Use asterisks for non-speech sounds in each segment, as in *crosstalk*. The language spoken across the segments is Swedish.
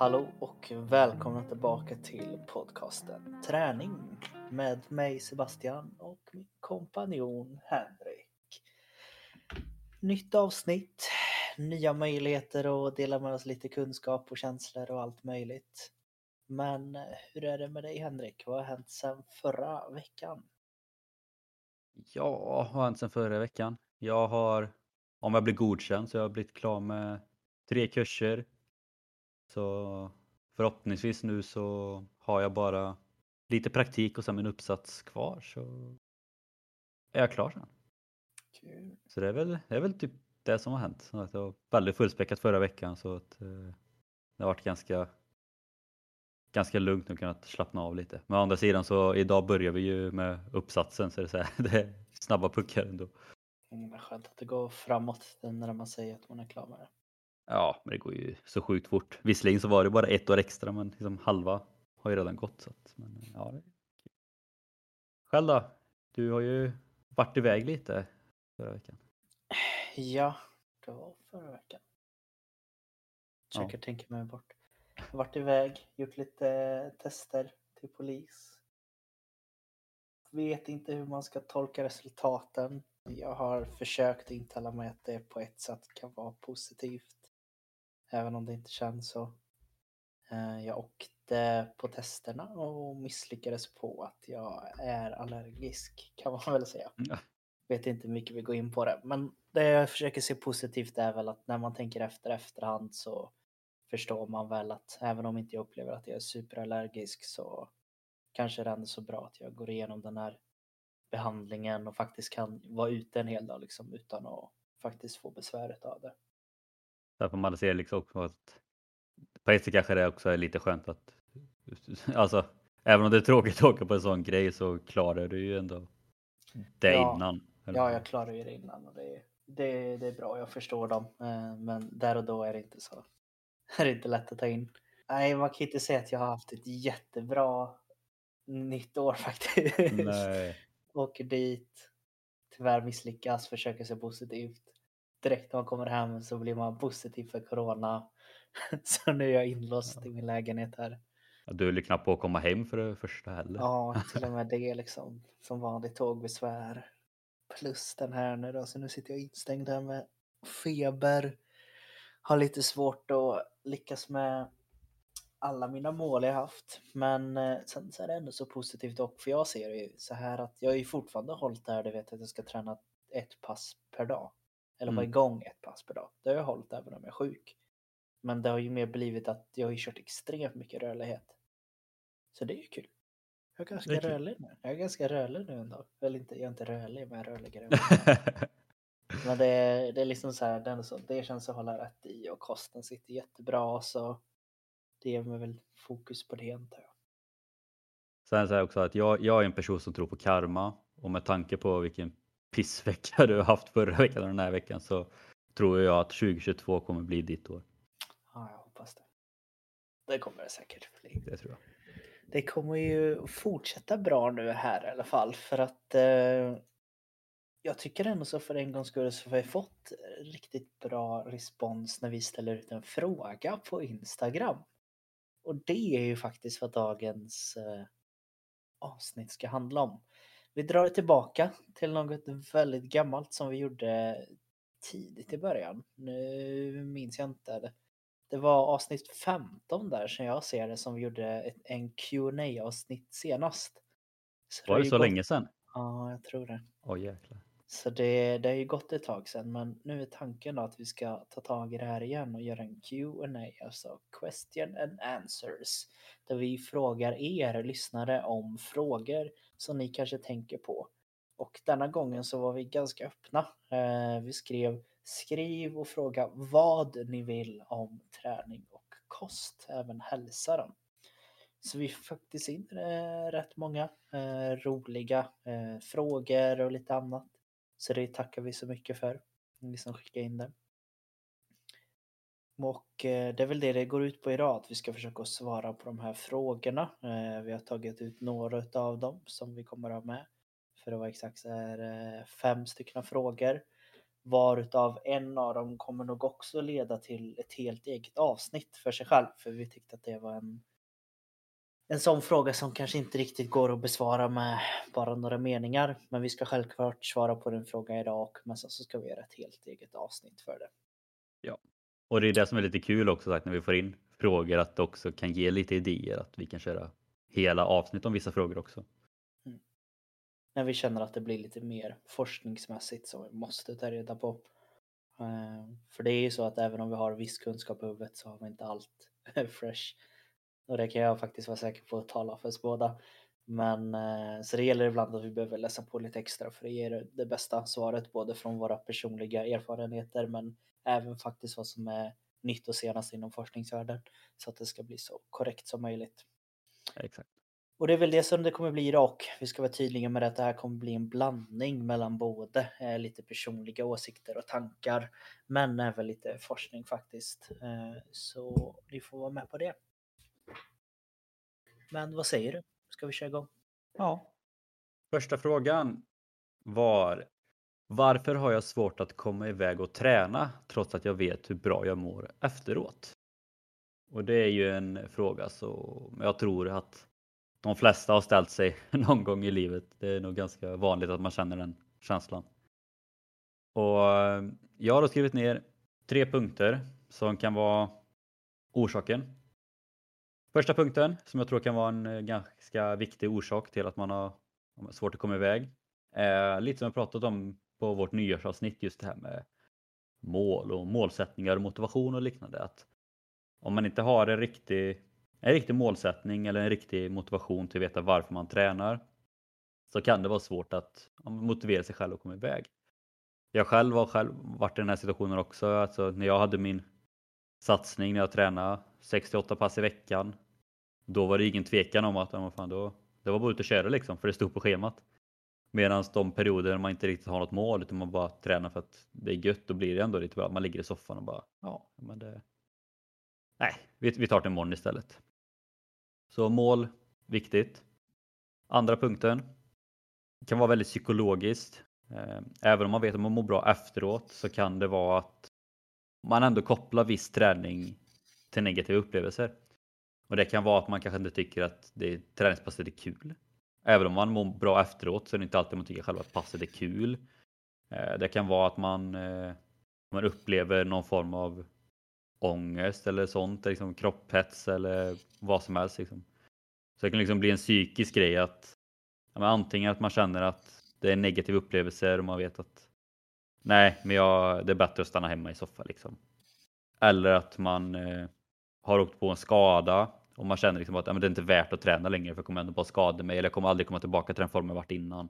Hallå och välkomna tillbaka till podcasten Träning med mig Sebastian och min kompanjon Henrik. Nytt avsnitt, nya möjligheter att dela med oss lite kunskap och känslor och allt möjligt. Men eh, hur är det med dig Henrik? Vad har hänt sedan förra veckan? Ja, vad har hänt sedan förra veckan? Jag har, om jag blir godkänd, så jag har blivit klar med tre kurser. Så förhoppningsvis nu så har jag bara lite praktik och sen min uppsats kvar så är jag klar sen. Kul. Så det är väl, det är väl typ det som har hänt. Jag var väldigt fullspäckat förra veckan så att eh, det har varit ganska ganska lugnt och kunnat slappna av lite. Men å andra sidan så idag börjar vi ju med uppsatsen så det är, så här, *laughs* det är snabba puckar ändå. Mm, skönt att det går framåt när man säger att man är klar med det. Ja, men det går ju så sjukt fort. Visserligen så var det bara ett år extra, men liksom halva har ju redan gått. Så att, men, ja, det. Själv då? Du har ju varit iväg lite förra veckan. Ja, det var förra veckan. Försöker Ja. tänka mig bort. Varit iväg, gjort lite tester till polis. Vet inte hur man ska tolka resultaten. Jag har försökt intala mig att det på ett sätt kan vara positivt. Även om det inte känns så. Eh, Jag åkte på testerna och misslyckades på att jag är allergisk kan man väl säga. Ja. Vet inte hur mycket vi går in på det. Men det jag försöker se positivt är väl att när man tänker efter efterhand så förstår man väl att även om inte jag upplever att jag är superallergisk så kanske det är ändå så bra att jag går igenom den här behandlingen och faktiskt kan vara ute en hel dag liksom utan att faktiskt få besväret av det. Där får man se liksom också att på ett sätt kanske det också är lite skönt att *laughs* alltså även om det är tråkigt att åka på en sån grej så klarar du ju ändå det Ja. innan. eller? Ja, jag klarar ju det innan och det, det, det är bra. Jag förstår dem. Eh, Men där och då är det inte så. *laughs* är det inte lätt att ta in. Nej, man kan inte säga att jag har haft ett jättebra nytt år *laughs* faktiskt. Nej. Åker dit, tyvärr misslyckas, försöker se positivt. Direkt när man kommer hem så blir man positiv för corona. *laughs* Så nu är jag inlåst i min lägenhet här. Ja, Du ju knappt på att komma hem för det första heller. Ja, till och med det liksom. Som vanligt tågbesvär. Plus den här nu då. Så nu sitter jag instängd här med feber. Har lite svårt att lyckas med alla mina mål jag haft. Men eh, sen så är det ändå så positivt och för jag ser det ju så här att jag är fortfarande hållit där du vet att jag ska träna ett pass per dag. Eller vara Mm. igång ett pass per dag. Det har jag hållit även om jag är sjuk. Men det har ju mer blivit att jag har ju kört extremt mycket rörlighet. Så det är ju kul. Jag är ganska är rörlig nu. Jag är ganska rörlig nu ändå. Väl inte, jag är inte rörlig men jag är rörligare. *laughs* Men det är, det är liksom så här, det, är så, det känns att hålla rätt i och kosten sitter jättebra så det ger mig väl fokus på det antar jag. Sen är det också att jag, jag är en person som tror på karma och med tanke på vilken pissvecka du har haft förra veckan och den här veckan så tror jag att 2022 kommer bli ditt år. Ja, jag hoppas det. Det kommer det säkert bli. Det tror jag. Det kommer ju fortsätta bra nu här i alla fall för att eh, jag tycker ändå så för en gångs skull så har vi fått riktigt bra respons när vi ställer ut en fråga på Instagram. Och det är ju faktiskt vad dagens eh, avsnitt ska handla om. Vi drar tillbaka till något väldigt gammalt som vi gjorde tidigt i början. Nu minns jag inte. Det, det var avsnitt 15 där som jag ser det som vi gjorde ett, en qa avsnitt senast. Så Var det ju så gått- länge sedan? Ja, jag tror det. Oj jäklar. Så det, det har ju gått ett tag sedan men nu är tanken då att vi ska ta tag i det här igen och göra en Q&A, alltså question and answers. Där vi frågar er lyssnare om frågor som ni kanske tänker på. Och denna gången så var vi ganska öppna. Eh, vi skrev skriv och fråga vad ni vill om träning och kost, även hälsa då. Så vi fick faktiskt in eh, rätt många eh, roliga frågor och lite annat. Så det tackar vi så mycket för, ni som skickade in det. Och eh, det är väl det det går ut på idag, att vi ska försöka svara på de här frågorna. Eh, vi har tagit ut några av dem som vi kommer att ha med. För att vara exakt så är eh, fem stycken frågor. Varutav en av dem kommer nog också leda till ett helt eget avsnitt för sig själv. För vi tyckte att det var en, en sån fråga som kanske inte riktigt går att besvara med bara några meningar. Men vi ska självklart svara på den frågan idag och men sen så ska vi göra ett helt eget avsnitt för det. Och det är det som är lite kul också sagt när vi får in frågor att det också kan ge lite idéer att vi kan köra hela avsnitt om vissa frågor också. Mm. När vi känner att det blir lite mer forskningsmässigt som vi måste ta reda på. Eh, för det är ju så att även om vi har viss kunskap i huvudet så har vi inte allt *laughs* fresh. Och det kan jag faktiskt vara säker på att tala för oss båda. Men eh, så det gäller ibland att vi behöver läsa på lite extra för det ger det bästa svaret både från våra personliga erfarenheter men även faktiskt vad som är nytt och senast inom forskningsvärlden så att det ska bli så korrekt som möjligt. Exakt. Och det är väl det som det kommer bli idag. Vi ska vara tydliga med att det här kommer bli en blandning mellan både eh, lite personliga åsikter och tankar men även lite forskning faktiskt. Eh, så ni får vara med på det. Men vad säger du? Ska vi köra igång? Ja. Första frågan var varför har jag svårt att komma iväg och träna trots att jag vet hur bra jag mår efteråt? Och det är ju en fråga som jag tror att de flesta har ställt sig *laughs* någon gång i livet. Det är nog ganska vanligt att man känner den känslan. Och eh, jag har då skrivit ner tre punkter som kan vara orsaken. Första punkten som jag tror kan vara en eh, ganska viktig orsak till att man har svårt att komma iväg. är lite som jag pratat om på vårt nyårsavsnitt just det här med mål och målsättningar och motivation och liknande. Att om man inte har en riktig, en riktig målsättning eller en riktig motivation till att veta varför man tränar så kan det vara svårt att motivera sig själv och komma iväg. Jag själv har själv varit i den här situationen också. Alltså när jag hade min satsning när jag tränade 68 pass i veckan. Då var det ingen tvekan om att fan, då, det var bara ut och köra liksom för det stod på schemat. Medan de perioder man inte riktigt har något mål utan man bara tränar för att det är gött, då blir det ändå lite bra. Man ligger i soffan och bara ja, men det. Nej, vi, vi tar det imorgon istället. Så mål, viktigt. Andra punkten. kan vara väldigt psykologiskt. Eh, även om man vet att man mår bra efteråt så kan det vara att man ändå kopplar viss träning till negativa upplevelser. Och det kan vara att man kanske inte tycker att det träningspasset är kul. Även om man mår bra efteråt så är det inte alltid man tycker själva att passet är kul. Eh, det kan vara att man, eh, man upplever någon form av ångest eller sånt, liksom kropphets eller vad som helst. Liksom. Så det kan liksom bli en psykisk grej att ja, antingen att man känner att det är negativa upplevelser och man vet att nej, men jag, det är bättre att stanna hemma i soffan liksom. Eller att man eh, har åkt på en skada och man känner liksom att ja, men det är inte värt att träna längre för jag kommer ändå bara skada mig eller jag kommer aldrig komma tillbaka till den formen jag varit innan.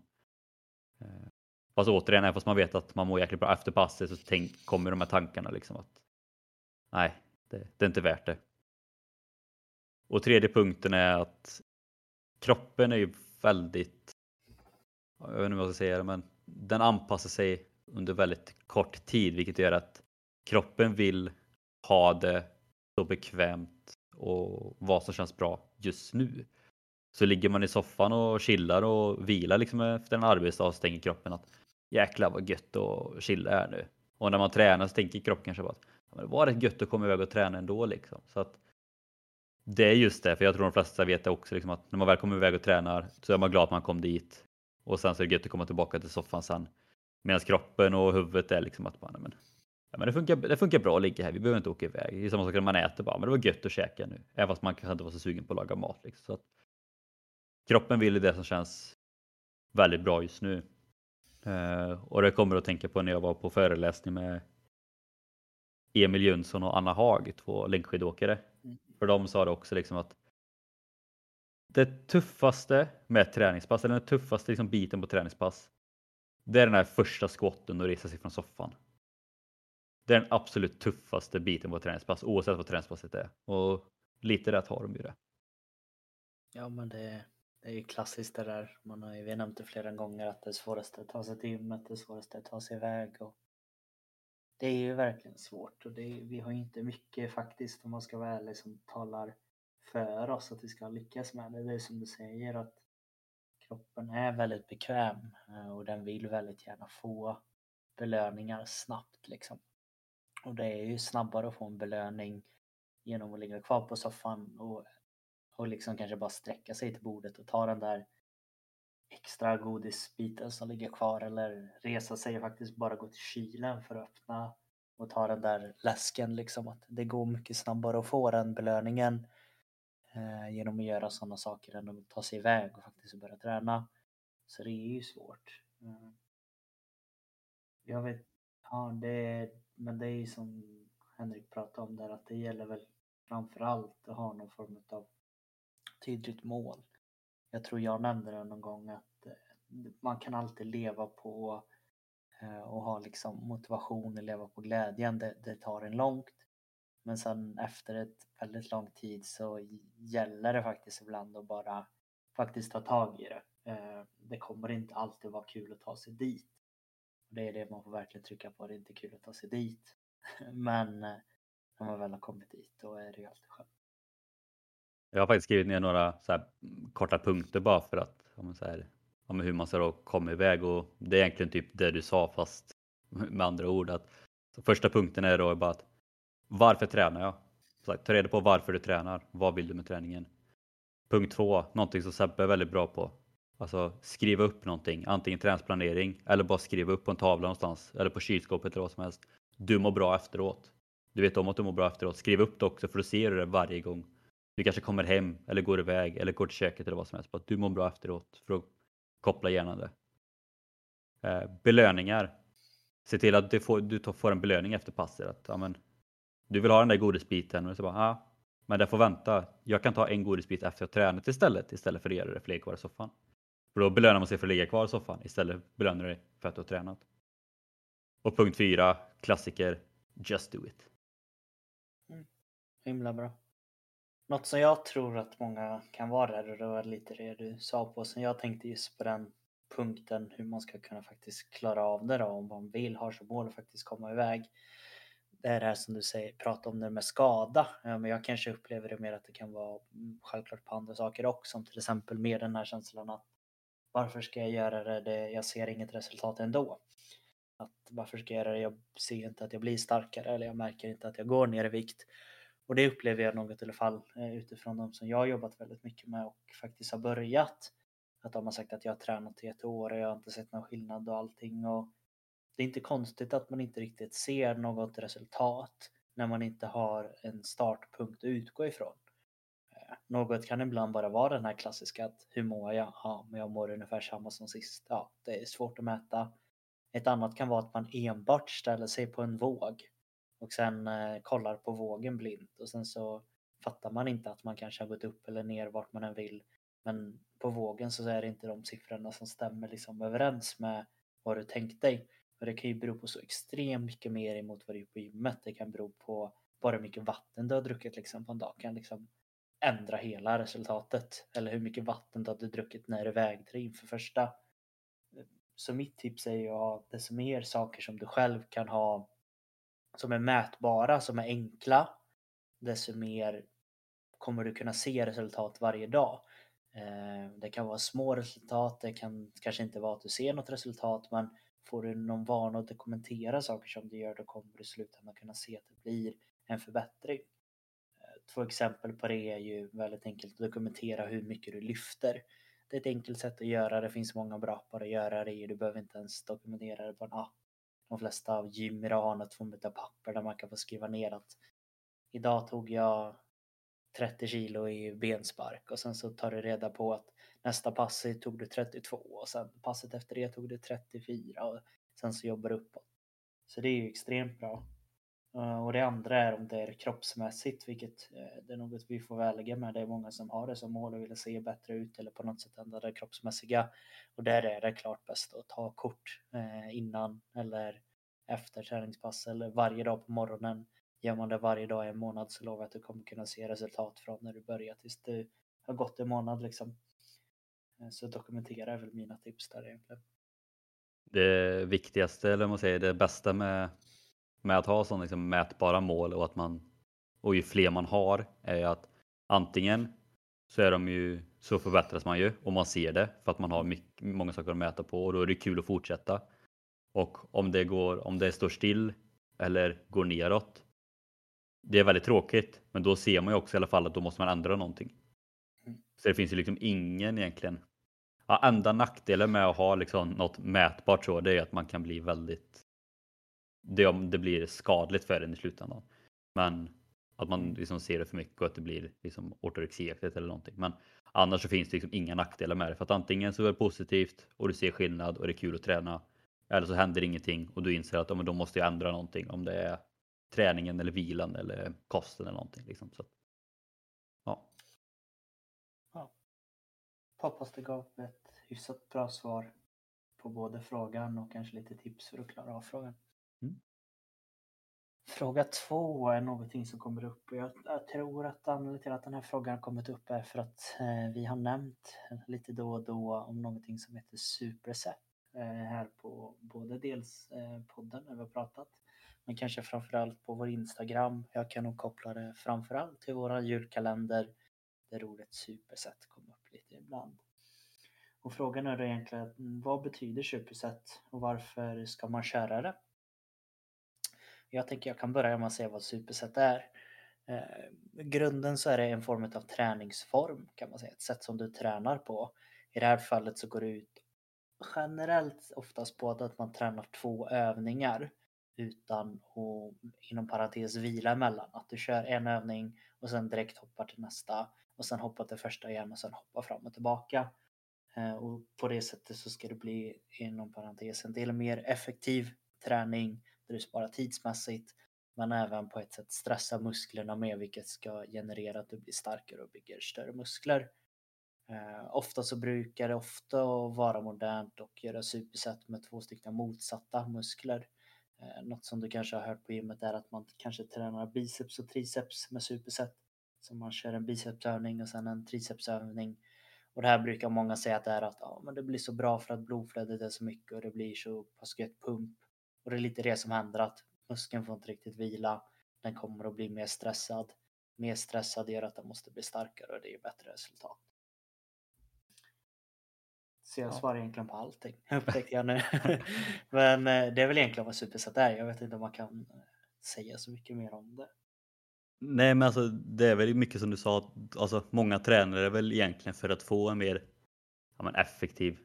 Eh, fast återigen, även fast man vet att man mår jäkligt bra efter passet så tänk, kommer de här tankarna liksom att nej, det, det är inte värt det. Och tredje punkten är att kroppen är ju väldigt, jag vet inte vad jag ska säga men den anpassar sig under väldigt kort tid vilket gör att kroppen vill ha det så bekvämt och vad som känns bra just nu. Så ligger man i soffan och chillar och vilar liksom efter en arbetsdag så tänker kroppen att jäklar vad gött att chilla här nu. Och när man tränar så tänker kroppen kanske bara att det var rätt gött att komma iväg och träna ändå liksom. Så att det är just det, för jag tror de flesta vet det också, liksom att när man väl kommer iväg och tränar så är man glad att man kom dit. Och sen så är det gött att komma tillbaka till soffan sen. Medan kroppen och huvudet är liksom att man, men, ja, men det, funkar, det funkar bra att ligga här, vi behöver inte åka iväg. Det är samma sak när man äter bara, men det var gött att käka nu. Även fast man kanske inte var så sugen på att laga mat. Liksom. Så att, kroppen vill det som känns väldigt bra just nu. Uh, och det kommer att tänka på när jag var på föreläsning med Emil Jönsson och Anna Haag, två längdskidåkare. Mm. För de sa det också liksom att det tuffaste med träningspass, eller den tuffaste liksom biten på träningspass, det är den här första skotten och resa sig från soffan. Det är den absolut tuffaste biten på ett träningspass oavsett vad träningspasset är. Och lite rätt har de ju det. Ja men det, det är ju klassiskt det där. Man har ju vi nämnt det flera gånger att det svåraste är att ta sig till gymmet, det svåraste är att ta sig iväg. Och det är ju verkligen svårt och det, vi har ju inte mycket faktiskt om man ska vara ärlig som talar för oss att vi ska lyckas med det. Det är som du säger att kroppen är väldigt bekväm eh, och den vill väldigt gärna få belöningar snabbt liksom. Och det är ju snabbare att få en belöning genom att ligga kvar på soffan och, och liksom kanske bara sträcka sig till bordet och ta den där extra godisbiten som ligger kvar eller resa sig och faktiskt bara gå till kylen för att öppna och ta den där läsken liksom. Att det går mycket snabbare att få den belöningen eh, genom att göra sådana saker än att ta sig iväg och faktiskt börja träna. Så det är ju svårt. Mm. Jag vet, ja det, men det är ju som Henrik pratade om där att det gäller väl framförallt att ha någon form av tydligt mål. Jag tror jag nämnde det någon gång att eh, man kan alltid leva på eh, och ha liksom motivation och leva på glädjen. Det, det tar en långt. Men sen efter ett väldigt lång tid så gäller det faktiskt ibland att bara faktiskt ta tag i det. Eh, det kommer inte alltid vara kul att ta sig dit. Det är det man får verkligen trycka på, det är inte kul att ta sig dit. *laughs* Men eh, när man väl har kommit dit, då är det ju alltid skönt. Jag har faktiskt skrivit ner några så här mm, korta punkter bara för att om så här, om hur man ska då komma iväg och det är egentligen typ det du sa fast *laughs* med andra ord. Att, första punkten är då bara att varför tränar jag? Så, ta reda på varför du tränar. Vad vill du med träningen? Punkt två, någonting som Sebbe är väldigt bra på. Alltså skriva upp någonting, antingen träningsplanering eller bara skriva upp på en tavla någonstans eller på kylskåpet eller vad som helst. Du mår bra efteråt. Du vet om att du mår bra efteråt. Skriv upp det också för då ser du det varje gång. Du kanske kommer hem eller går iväg eller går till köket eller vad som helst. Bara att du mår bra efteråt för att koppla hjärnan det. Eh, belöningar. Se till att du får, du får en belöning efter passet. Att, ja, men, du vill ha den där godisbiten och så bara, ah, men det får vänta. Jag kan ta en godisbit efter att tränat istället istället för att göra det för kvar i soffan. För då belönar man sig för att ligga kvar i soffan istället belönar du dig för att du har tränat. Och punkt fyra, klassiker, just do it. Mm. Himla bra. Något som jag tror att många kan vara där och det var lite det du sa på som jag tänkte just på den punkten hur man ska kunna faktiskt klara av det då om man vill, har som mål att faktiskt komma iväg. Det är det här som du säger, prata om det med skada. Men jag kanske upplever det mer att det kan vara mm, självklart på andra saker också, som till exempel med den här känslan att varför ska jag göra det? jag ser inget resultat ändå. Att varför ska jag göra det? Jag ser inte att jag blir starkare eller jag märker inte att jag går ner i vikt. Och det upplever jag något i alla fall eh, utifrån de som jag har jobbat väldigt mycket med och faktiskt har börjat. Att de har sagt att jag har tränat i ett år och jag har inte sett någon skillnad och allting. Och det är inte konstigt att man inte riktigt ser något resultat när man inte har en startpunkt att utgå ifrån. Något kan ibland bara vara den här klassiska att hur mår jag? Ja, men jag mår ungefär samma som sist. Ja, det är svårt att mäta. Ett annat kan vara att man enbart ställer sig på en våg och sen eh, kollar på vågen blint och sen så fattar man inte att man kanske har gått upp eller ner vart man än vill. Men på vågen så är det inte de siffrorna som stämmer liksom överens med vad du tänkt dig. Och det kan ju bero på så extremt mycket mer emot vad du gör på gymmet. Det kan bero på bara hur mycket vatten du har druckit liksom på en dag. Kan liksom ändra hela resultatet. Eller hur mycket vatten du hade druckit när du vägde dig inför första. Så mitt tips är ju att ha desto mer saker som du själv kan ha som är mätbara, som är enkla, desto mer kommer du kunna se resultat varje dag. Eh, det kan vara små resultat, det kan kanske inte vara att du ser något resultat men får du någon vana att dokumentera saker som du gör då kommer du i slutändan kunna se att det blir en förbättring. Två exempel på det är ju väldigt enkelt att dokumentera hur mycket du lyfter. Det är ett enkelt sätt att göra, det finns många bra appar att göra det i, du behöver inte ens dokumentera det på en app. De flesta av gym idag har något form av papper där man kan få skriva ner att idag tog jag 30 kilo i benspark och sen så tar du reda på att nästa pass tog du 32 och sen passet efter det tog du 34 och sen så jobbar du uppåt. Så det är ju extremt bra. Eh, och det andra är om det är kroppsmässigt, vilket eh, det är något vi får välja med. Det är många som har det som mål och vill se bättre ut eller på något sätt ändra det kroppsmässiga. Och där är det klart bäst att ta kort eh, innan eller efter träningspass eller varje dag på morgonen. Gör man det varje dag i en månad så lovar jag att du kommer kunna se resultat från när du börjar tills du har gått en månad liksom. Så dokumentera är väl mina tips där egentligen. Det viktigaste, eller man säger det bästa med med att ha sådana liksom mätbara mål och att man och ju fler man har är att antingen så är de ju så förbättras man ju och man ser det för att man har mycket, många saker att mäta på och då är det kul att fortsätta. Och om det går, om det står still eller går neråt. Det är väldigt tråkigt, men då ser man ju också i alla fall att då måste man ändra någonting. Så det finns ju liksom ingen egentligen. Ja, enda nackdelen med att ha liksom något mätbart så, det är att man kan bli väldigt. Det om det blir skadligt för en i slutändan. Men att man Mm. liksom ser det för mycket och att det blir liksom ortorexiaktigt eller någonting. Men annars så finns det liksom inga nackdelar med det för att antingen så är det positivt och du ser skillnad och det är kul att träna. Eller så händer ingenting och du inser att ja, men då måste jag ändra någonting om det är träningen eller vilan eller kosten eller någonting. Liksom. Så, att, ja. Hoppas det gav ett hyfsat bra svar på både frågan och kanske lite tips för att klara av frågan. Mm. Fråga två är någonting som kommer upp och jag, jag tror att anledningen till att den här frågan har kommit upp är för att eh, vi har nämnt lite då och då om någonting som heter superset eh, här på både dels eh, podden när vi har pratat men kanske framförallt på vår Instagram. Jag kan nog koppla det framförallt till våra julkalender där ordet superset kommer upp lite ibland. Och frågan är då egentligen vad betyder superset och varför ska man köra det? Jag tänker jag kan börja med att säga vad superset är. Eh, I grunden så är det en form av träningsform kan man säga, ett sätt som du tränar på. I det här fallet så går det ut generellt oftast på att man tränar två övningar utan att inom parentes vila emellan. Att du kör en övning och sen direkt hoppar till nästa och sen hoppar till första igen och sen hoppar fram och tillbaka. Eh, Och på det sättet så ska det bli inom parentes en del mer effektiv träning där du sparar tidsmässigt men även på ett sätt stressa musklerna med vilket ska generera att du blir starkare och bygger större muskler. Eh, ofta så brukar det ofta vara modernt och göra superset med två stycken motsatta muskler. Eh, något som du kanske har hört på gymmet är att man kanske tränar biceps och triceps med superset. Så man kör en bicepsövning och sen en tricepsövning. Och det här brukar många säga att det är att ja, men det blir så bra för att blodflödet är så mycket och det blir så pass gött pump. Och det är lite det som händer att muskeln får inte riktigt vila. Den kommer att bli mer stressad. Mer stressad gör att den måste bli starkare och det ger bättre resultat. Så jag Ja. svarar egentligen på allting, upptäckte jag nu. *laughs* *laughs* Men eh, det är väl egentligen vad superset är. Jag vet inte om man kan eh, säga så mycket mer om det. Nej men alltså det är väl mycket som du sa, alltså många tränare är väl egentligen för att få en mer ja, effektiv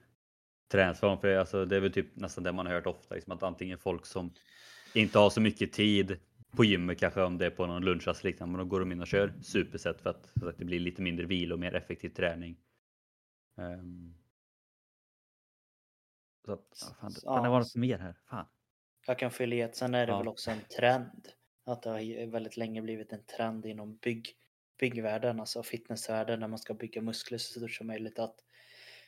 träningsform. För alltså, det är väl typ nästan det man har hört ofta, liksom att antingen folk som inte har så mycket tid på gymmet kanske om det är på någon lunchrast liknande, men då går de in och kör superset för att, för att det blir lite mindre vila och mer effektiv träning. Ehm. Så att, fan, det, Ja, fan, det var något mer här. Fan. Jag kan fylla i att sen är det Ja. väl också en trend. Att det har väldigt länge blivit en trend inom bygg, byggvärlden, alltså fitnessvärlden, när man ska bygga muskler så stort som möjligt. Att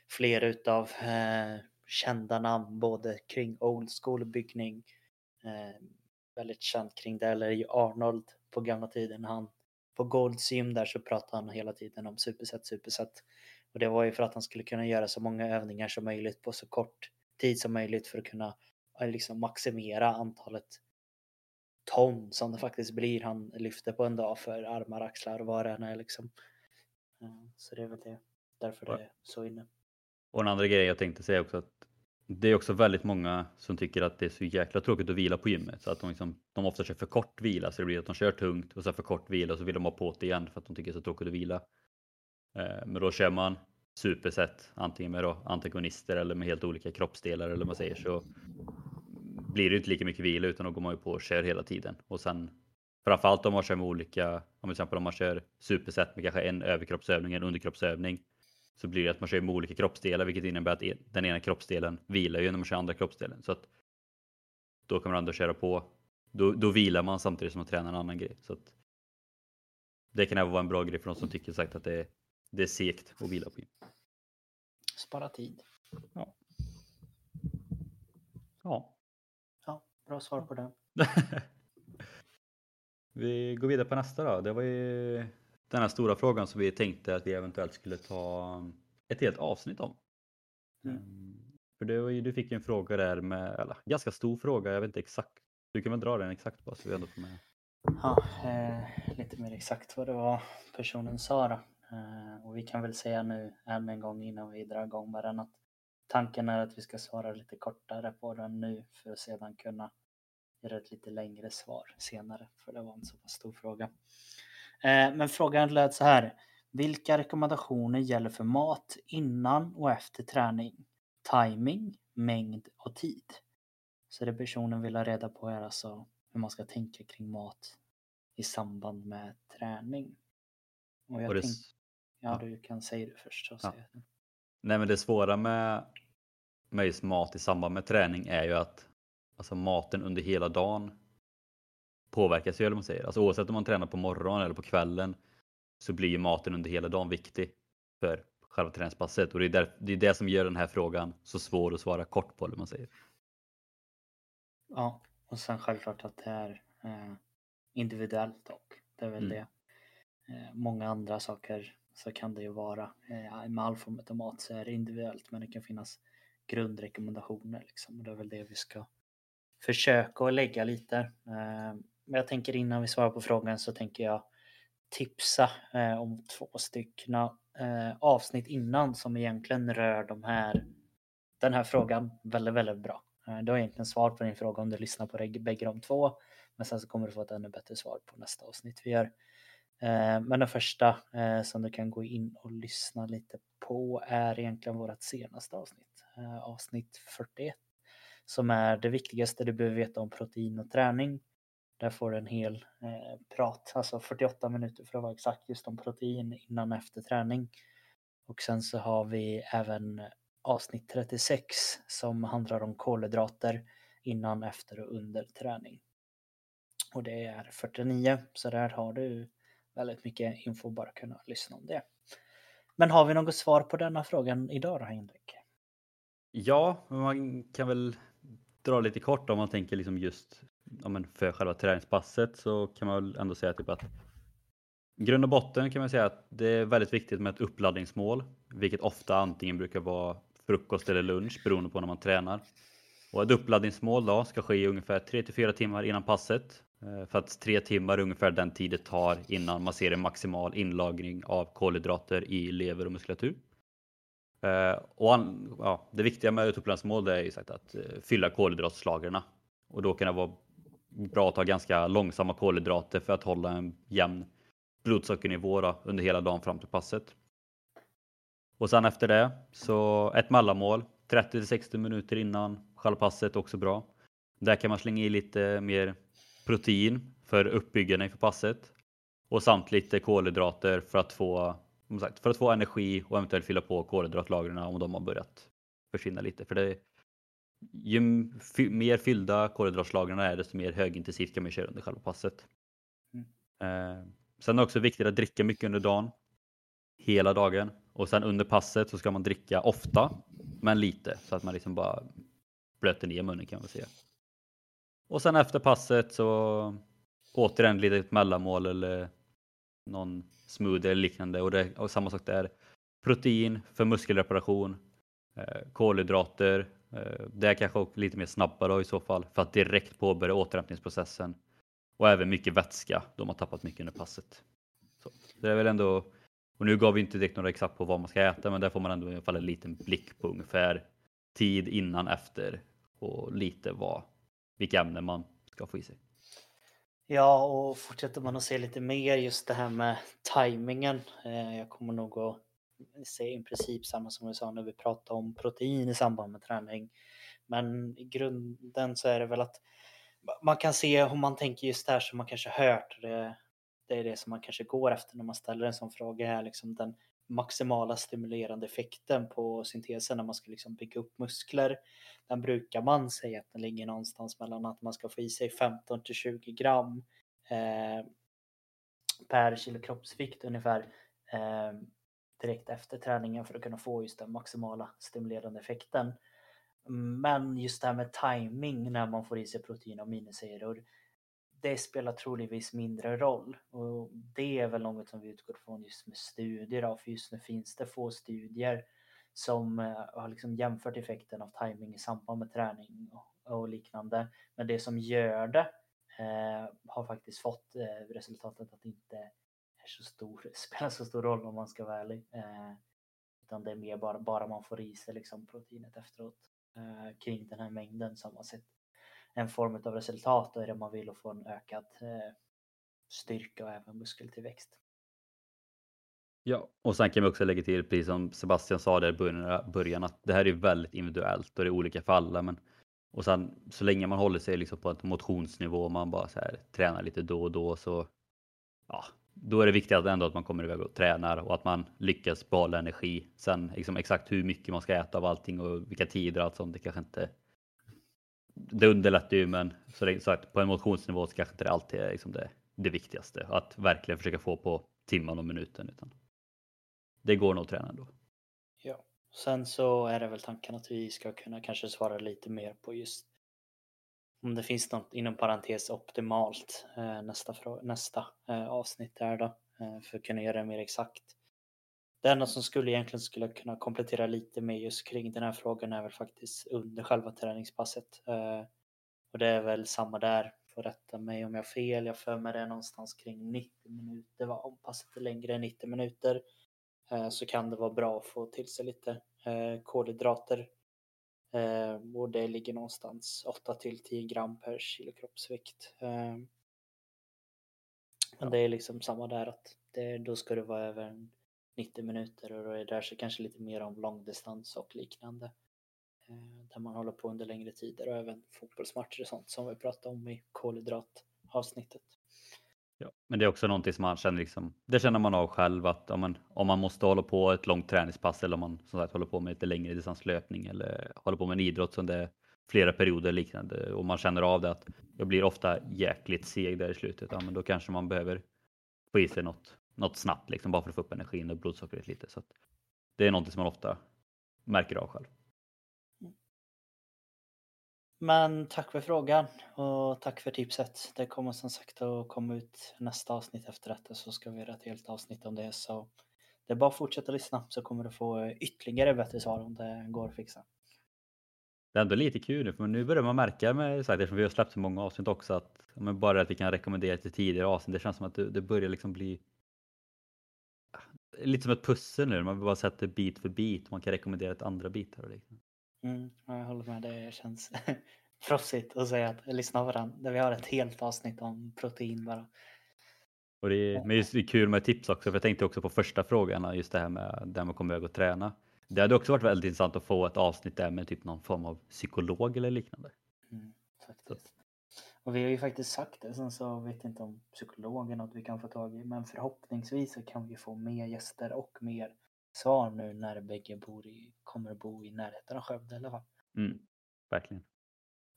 fler utav eh, kända namn, både kring old school byggning, eh, väldigt känd kring det, eller i Arnold på gamla tiden. Han, på Golds gym där så pratade han hela tiden om superset, superset. Och det var ju för att han skulle kunna göra så många övningar som möjligt på så kort tid som möjligt för att kunna liksom maximera antalet ton som det faktiskt blir han lyfter på en dag för armar, axlar och vad det än är liksom. Eh, Så det är väl det. Därför det är så inne. Och en andra grej jag tänkte säga också att det är också väldigt många som tycker att det är så jäkla tråkigt att vila på gymmet. Så att de, liksom, de ofta kör för kort vila så det blir att de kör tungt och sen för kort vila och så vill de ha på det igen för att de tycker det är så tråkigt att vila. Eh, men då kör man superset antingen med då antagonister eller med helt olika kroppsdelar eller vad man säger så blir det inte lika mycket vila utan då går man ju på och kör hela tiden. Och sen framförallt om man kör med olika, om till exempel om man kör superset med kanske en överkroppsövning en underkroppsövning så blir det att man kör med olika kroppsdelar vilket innebär att den ena kroppsdelen vilar ju när man kör andra kroppsdelen. Så att då kan man ändå köra på. Då, då vilar man samtidigt som man tränar en annan grej. Så att det kan även vara en bra grej för de som tycker sagt att det är, det är segt att vila på gym. Spara tid. Ja. Ja, bra svar på den. *laughs* vi går vidare på nästa då. Det var ju den här stora frågan som vi tänkte att vi eventuellt skulle ta ett helt avsnitt om. Mm. Ehm, För ju, du fick ju en fråga där med, eller ganska stor fråga, jag vet inte exakt. Du kan väl dra den exakt bara så vi ändå får med. Ja, eh, lite mer exakt vad det var personen sa då. Eh, och vi kan väl säga nu än en gång innan vi drar igång med den att tanken är att vi ska svara lite kortare på den nu för att sedan kunna göra ett lite längre svar senare, för det var en så pass stor fråga. Eh, men frågan lät så här. Vilka rekommendationer gäller för mat innan och efter träning? Timing, mängd och tid. Så det personen vill ha reda på är alltså hur man ska tänka kring mat i samband med träning. Och jag Och det, tänk, ja, du kan säga det först. Så Ja. jag. nej men det svåra med, med just mat i samband med träning är ju att alltså maten under hela dagen påverkas ju eller man säger. Alltså oavsett om man tränar på morgonen eller på kvällen så blir maten under hela dagen viktig för själva träningspasset och det är, där, det är det som gör den här frågan så svår att svara kort på eller man säger. Ja, och sen självklart att det är eh, individuellt och det är väl Mm. det. Eh, många andra saker så kan det ju vara. Eh, med all form av mat så är det individuellt men det kan finnas grundrekommendationer liksom. Och det är väl det vi ska försöka att lägga lite. Men jag tänker innan vi svarar på frågan så tänker jag tipsa eh, om två stycken eh, avsnitt innan som egentligen rör de här, den här frågan väldigt, väldigt bra. Eh, du har egentligen svar på din fråga om du lyssnar på bägge de två. Men sen så kommer du få ett ännu bättre svar på nästa avsnitt vi gör. Eh, men den första eh, som du kan gå in och lyssna lite på är egentligen vårt senaste avsnitt. Eh, avsnitt 41. Som är det viktigaste du behöver veta om protein och träning. Där får du en hel eh, prat, alltså 48 minuter för att vara exakt just om protein innan och efter träning. Och sen så har vi även avsnitt 36 som handlar om kolhydrater innan, efter och under träning. Och det är 49, så där har du väldigt mycket info bara kunna lyssna om det. Men har vi något svar på denna frågan idag då Henrik? Ja, men man kan väl dra lite kort om man tänker liksom just ja, men för själva träningspasset så kan man väl ändå säga typ att i grund och botten kan man säga att det är väldigt viktigt med ett uppladdningsmål, vilket ofta antingen brukar vara frukost eller lunch beroende på när man tränar. Och ett uppladdningsmål då ska ske ungefär 3-4 timmar innan passet. Eh, för att 3 timmar är ungefär den tid det tar innan man ser en maximal inlagring av kolhydrater i lever och muskulatur. Eh, och an, ja, det viktiga med ett uppladdningsmål är ju sagt att eh, fylla kolhydratslagren. Och då kan det vara bra att ha ganska långsamma kolhydrater för att hålla en jämn blodsockernivå då, under hela dagen fram till passet. Och sen efter det så ett mellanmål 30-60 minuter innan själva passet också bra. Där kan man slänga i lite mer protein för uppbyggande inför passet och samt lite kolhydrater för att få som sagt, för att få energi och eventuellt fylla på kolhydratlagren om de har börjat försvinna lite. För det, ju mer fyllda kolhydratslagren är desto mer högintensivt kan man köra under själva passet. Eh, sen är det också viktigt att dricka mycket under dagen. Hela dagen. Och sen under passet så ska man dricka ofta, men lite. Så att man liksom bara blöter ner munnen kan man säga. Och sen efter passet så återigen lite ett mellanmål eller någon smoothie eller liknande. Och, det, och samma sak där. Protein för muskelreparation. Eh, kolhydrater. Eh, det är kanske också lite mer snabbare i så fall för att direkt påbörja återhämtningsprocessen. Och även mycket vätska. De har tappat mycket under passet. Så det är väl ändå, och nu gav vi inte direkt några exakt på vad man ska äta men där får man ändå i alla fall en liten blick på ungefär tid innan, efter och lite vad, vilka ämnen man ska få i sig. Ja, och fortsätter man att se lite mer just det här med tajmingen. Eh, jag kommer nog att säga i princip samma som vi sa när vi pratade om protein i samband med träning. Men i grunden så är det väl att man kan se hur man tänker just det här som man kanske hört. Det, det är det som man kanske går efter när man ställer en sån fråga här, liksom den maximala stimulerande effekten på syntesen när man ska liksom bygga upp muskler. Den brukar man säga att den ligger någonstans mellan att man ska få i sig 15 till 20 gram eh, per kilo kroppsvikt ungefär eh, direkt efter träningen för att kunna få just den maximala stimulerande effekten. Men just det här med timing när man får i sig protein och aminosyror det spelar troligtvis mindre roll och det är väl något som vi utgår från just med studier då, för just nu finns det få studier som eh, har liksom jämfört effekten av timing i samband med träning och, liknande. Men det som gör det eh, har faktiskt fått eh, resultatet att inte så stor, *laughs* spelar så stor roll om man ska vara ärlig. Eh, Utan det är mer bara, bara man får i sig liksom proteinet efteråt eh, kring den här mängden som har sett en form av resultat och är det man vill och få en ökad eh, styrka och även muskeltillväxt. Ja, och sen kan vi också lägga till, precis som Sebastian sa där i början, att det här är väldigt individuellt och det är olika för alla. Men, och sen så länge man håller sig liksom på ett motionsnivå och man bara så här, tränar lite då och då så ja, då är det viktigt att ändå att man kommer iväg och tränar och att man lyckas behålla energi. Sen liksom exakt hur mycket man ska äta av allting och vilka tider och allt sånt, det kanske inte det underlättar ju men så det, sagt, på en motionsnivå så kanske inte det alltid är liksom det, det viktigaste. Att verkligen försöka få på timman och minuten. Utan det går nog att träna ändå. Ja, sen så är det väl tanken att vi ska kunna kanske svara lite mer på just om det finns något inom parentes optimalt eh, nästa, nästa eh, avsnitt där då eh, för att kunna göra det mer exakt. Det enda som skulle egentligen skulle kunna komplettera lite med just kring den här frågan är väl faktiskt under själva träningspasset. Och det är väl samma där, får rätta mig om jag har fel. Jag för mig det någonstans kring 90 minuter. Va? Om passet är längre än 90 minuter så kan det vara bra att få till sig lite kolhydrater Eh, och det ligger någonstans 8 till 10 gram per kilo kroppsvikt. Eh, men det är liksom samma där att det, då ska det vara över 90 minuter och då är det där så kanske lite mer om långdistans och liknande. Eh, där man håller på under längre tider och även fotbollsmatcher och sånt som vi pratade om i kolhydratavsnittet. Ja, men det är också någonting som man känner liksom, det känner man av själv att om man, om man måste hålla på ett långt träningspass eller om man som sagt håller på med lite längre distanslöpning eller håller på med en idrott som det är flera perioder liknande och man känner av det att jag blir ofta jäkligt seg där i slutet. Ja, men då kanske man behöver få i sig något, något snabbt liksom bara för att få upp energin och blodsockret lite. Så det är någonting som man ofta märker av själv. Men tack för frågan och tack för tipset. Det kommer som sagt att komma ut nästa avsnitt efter detta så ska vi göra ett helt avsnitt om det. Så det är bara att fortsätta lyssna så kommer du få ytterligare bättre svar om det går att fixa. Det är ändå lite kul nu för nu börjar man märka med sagt, eftersom vi har släppt så många avsnitt också att men bara att vi kan rekommendera till tidigare avsnitt. Det känns som att det, det börjar liksom bli lite som ett pussel nu. Man bara sätter bit för bit man kan rekommendera ett andra bitar. Och liknande. Mm, jag håller med. Det känns *laughs* proffsigt att säga att lyssna på den. Där vi har ett helt avsnitt om protein bara. Och det är, men just det är kul med tips också, för jag tänkte också på första frågan, just det här med där man kommer iväg och träna. Det hade också varit väldigt intressant att få ett avsnitt där med typ någon form av psykolog eller liknande. Mm, faktiskt. Och vi har ju faktiskt sagt det, sen så vet jag inte om psykologen att vi kan få tag i, men förhoppningsvis så kan vi få mer gäster och mer svar nu när bägge bor i, kommer att bo i närheten av Skövde i alla fall. Mm, verkligen.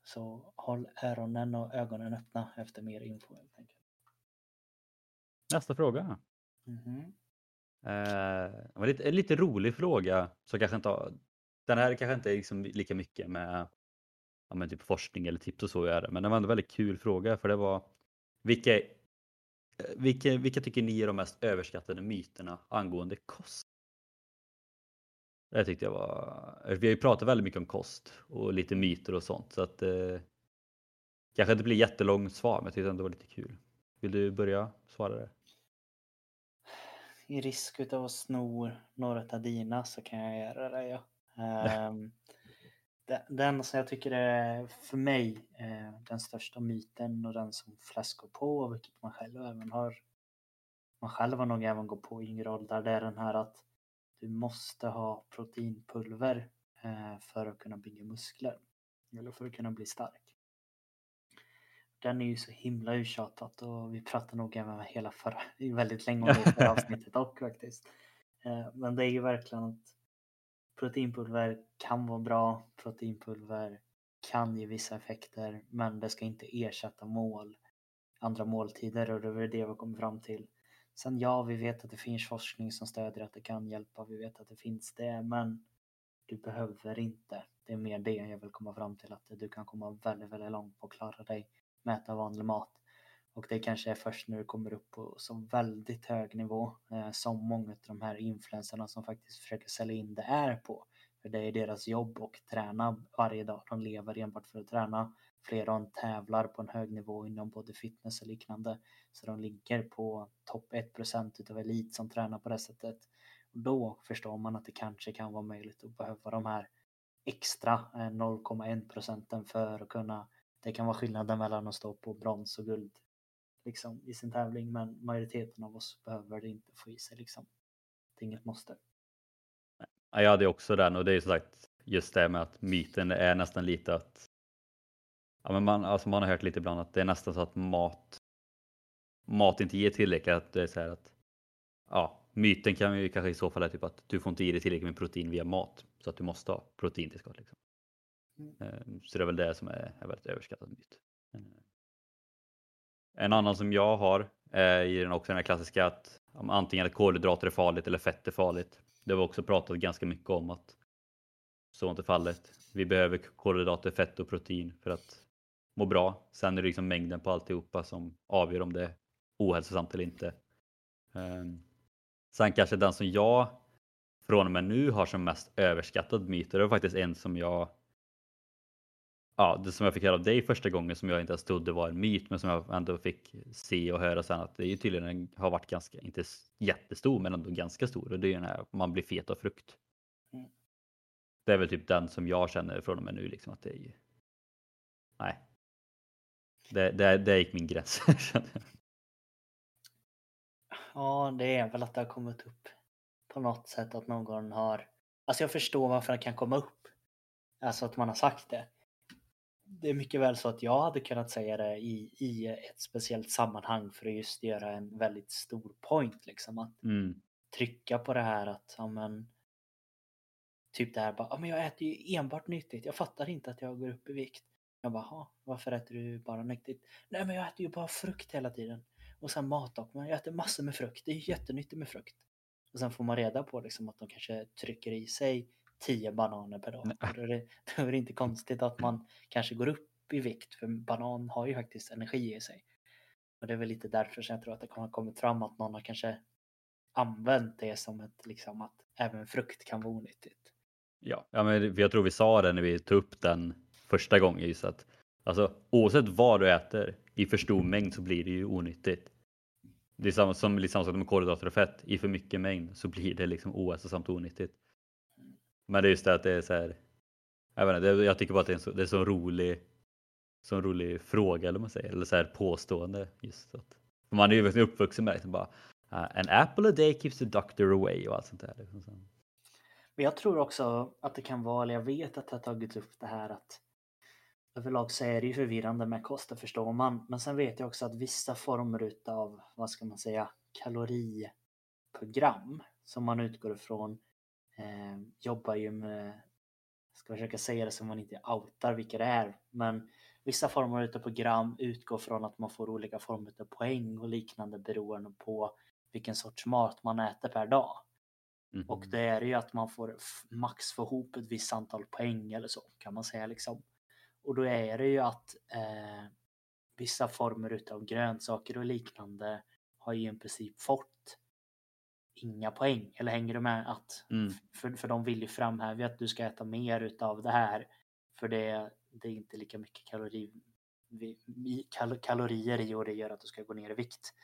Så håll öronen och ögonen öppna efter mer info helt enkelt. Nästa fråga. Mm -hmm. eh, lite, en lite rolig fråga. Så kanske inte, den här kanske inte är liksom lika mycket med ja, men typ forskning eller tips och så att göra. Men det var en väldigt kul fråga för det var vilka, eh, vilka, vilka tycker ni är de mest överskattade myterna angående kost? Det tyckte jag var... Alltså, vi har ju pratat väldigt mycket om kost och lite myter och sånt så att eh, kanske inte blir jättelångt svar men jag tyckte ändå det var lite kul. Vill du börja svara det? I risk utav att sno några av dina så kan jag göra det ja. *laughs* um, den som jag tycker är för mig eh, den största myten och den som flest går på, vilket man själv även har man själv har nog även gått på i yngre åldrar, det är den här att du måste ha proteinpulver eh, för att kunna bygga muskler. Eller för att kunna bli stark. Den är ju så himla uttjatat och vi pratade nog även hela förra, väldigt länge om det förra *laughs* avsnittet och faktiskt. Eh, men det är ju verkligen att proteinpulver kan vara bra. Proteinpulver kan ge vissa effekter men det ska inte ersätta mål, andra måltider och det är det vi kommer fram till. Sen ja, vi vet att det finns forskning som stödjer att det kan hjälpa. Vi vet att det finns det, men du behöver inte. Det är mer det jag vill komma fram till, att du kan komma väldigt, väldigt långt på att klara dig med att äta vanlig mat. Och det kanske är först när du kommer upp på så väldigt hög nivå eh, som många av de här influenserna som faktiskt försöker sälja in det är på. För det är deras jobb att träna varje dag. De lever enbart för att träna. Flera av dem tävlar på en hög nivå inom både fitness och liknande. Så de ligger på topp 1% utav elit som tränar på det sättet. Då förstår man att det kanske kan vara möjligt att behöva de här extra eh, 0,1 procenten för att kunna det kan vara skillnaden mellan att stå på brons och guld liksom, i sin tävling men majoriteten av oss behöver det inte få i sig liksom. Det är inget måste. Ja, jag hade också den och det är som sagt just det med att myten är nästan lite att ja, men man, alltså man har hört lite ibland att det är nästan så att mat mat inte ger tillräckligt. Att det är så här att ja, myten kan ju kanske i så fall är typ att du får inte i dig tillräckligt med protein via mat så att du måste ha proteintillskott. Liksom. Mm. Eh, så det är väl det som är, är väldigt överskattad myt. Eh, en annan som jag har är i den också den här klassiska att antingen att kolhydrater är farligt eller fett är farligt. Det har vi också pratat ganska mycket om att så inte fallet. Vi behöver kolhydrater, fett och protein för att må bra. Sen är det liksom mängden på alltihopa som avgör om det är ohälsosamt eller inte. Ehm, sen kanske den som jag från och med nu har som mest överskattad myt, det var faktiskt en som jag ja, det som jag fick höra av dig första gången som jag inte ens trodde var en myt men som jag ändå fick se och höra sen att det är ju tydligen har varit ganska, inte jättestor men ändå ganska stor och det är den här man blir fet av frukt. Mm. Det är väl typ den som jag känner från och med nu liksom att det är ju nej. Det, det, det gick min gräns. *laughs* ja, det är väl att det har kommit upp på något sätt att någon har Alltså jag förstår varför det kan komma upp. Alltså att man har sagt det det är mycket väl så att jag hade kunnat säga det i, i ett speciellt sammanhang för att just göra en väldigt stor point liksom. Att mm. trycka på det här att, ja men Typ det här bara, ja men jag äter ju enbart nyttigt. Jag fattar inte att jag går upp i vikt. Jag bara, varför äter du bara nyttigt? Nej men jag äter ju bara frukt hela tiden. Och sen mat också, men jag äter massor med frukt. Det är ju jättenyttigt med frukt. Och sen får man reda på liksom att de kanske trycker i sig 10 bananer per dag. Då är, det, *laughs* då är det inte konstigt att man kanske går upp i vikt för banan har ju faktiskt energi i sig. Och det är väl lite därför som jag tror att det har kommit fram att någon har kanske använt det som ett liksom att även frukt kan vara onyttigt. Ja, ja men jag tror vi sa det när vi tog upp den första gången just att alltså oavsett vad du äter i för stor mängd så blir det ju onyttigt. Det är samma som, liksom, som med kolhydrater och fett. I för mycket mängd så blir det liksom ohälsosamt och onyttigt. Men det är just det att det är så här. Jag, vet inte, jag tycker bara att det är en så, det är så rolig, så rolig fråga eller man säger, eller så här påstående. Just att, man är ju uppvuxen med liksom bara uh, an apple a day keeps the doctor away och allt sånt där. Liksom. Men jag tror också att det kan vara, eller jag vet att det har tagits upp det här att överlag så är det ju förvirrande med kost, det förstår man. Men sen vet jag också att vissa former utav, vad ska man säga, kaloriprogram som man utgår ifrån eh, jobbar ju med, ska försöka säga det så man inte outar vilka det är, men vissa former av program utgår från att man får olika former av poäng och liknande beroende på vilken sorts mat man äter per dag. Mm. Och det är ju att man får max få ihop ett visst antal poäng eller så kan man säga liksom. Och då är det ju att eh, vissa former utav grönsaker och liknande har ju i princip fått inga poäng. Eller hänger du med? att mm. för, för de vill ju framhäva att du ska äta mer utav det här. För det, det är inte lika mycket kalori, kal, kalorier i och det gör att du ska gå ner i vikt.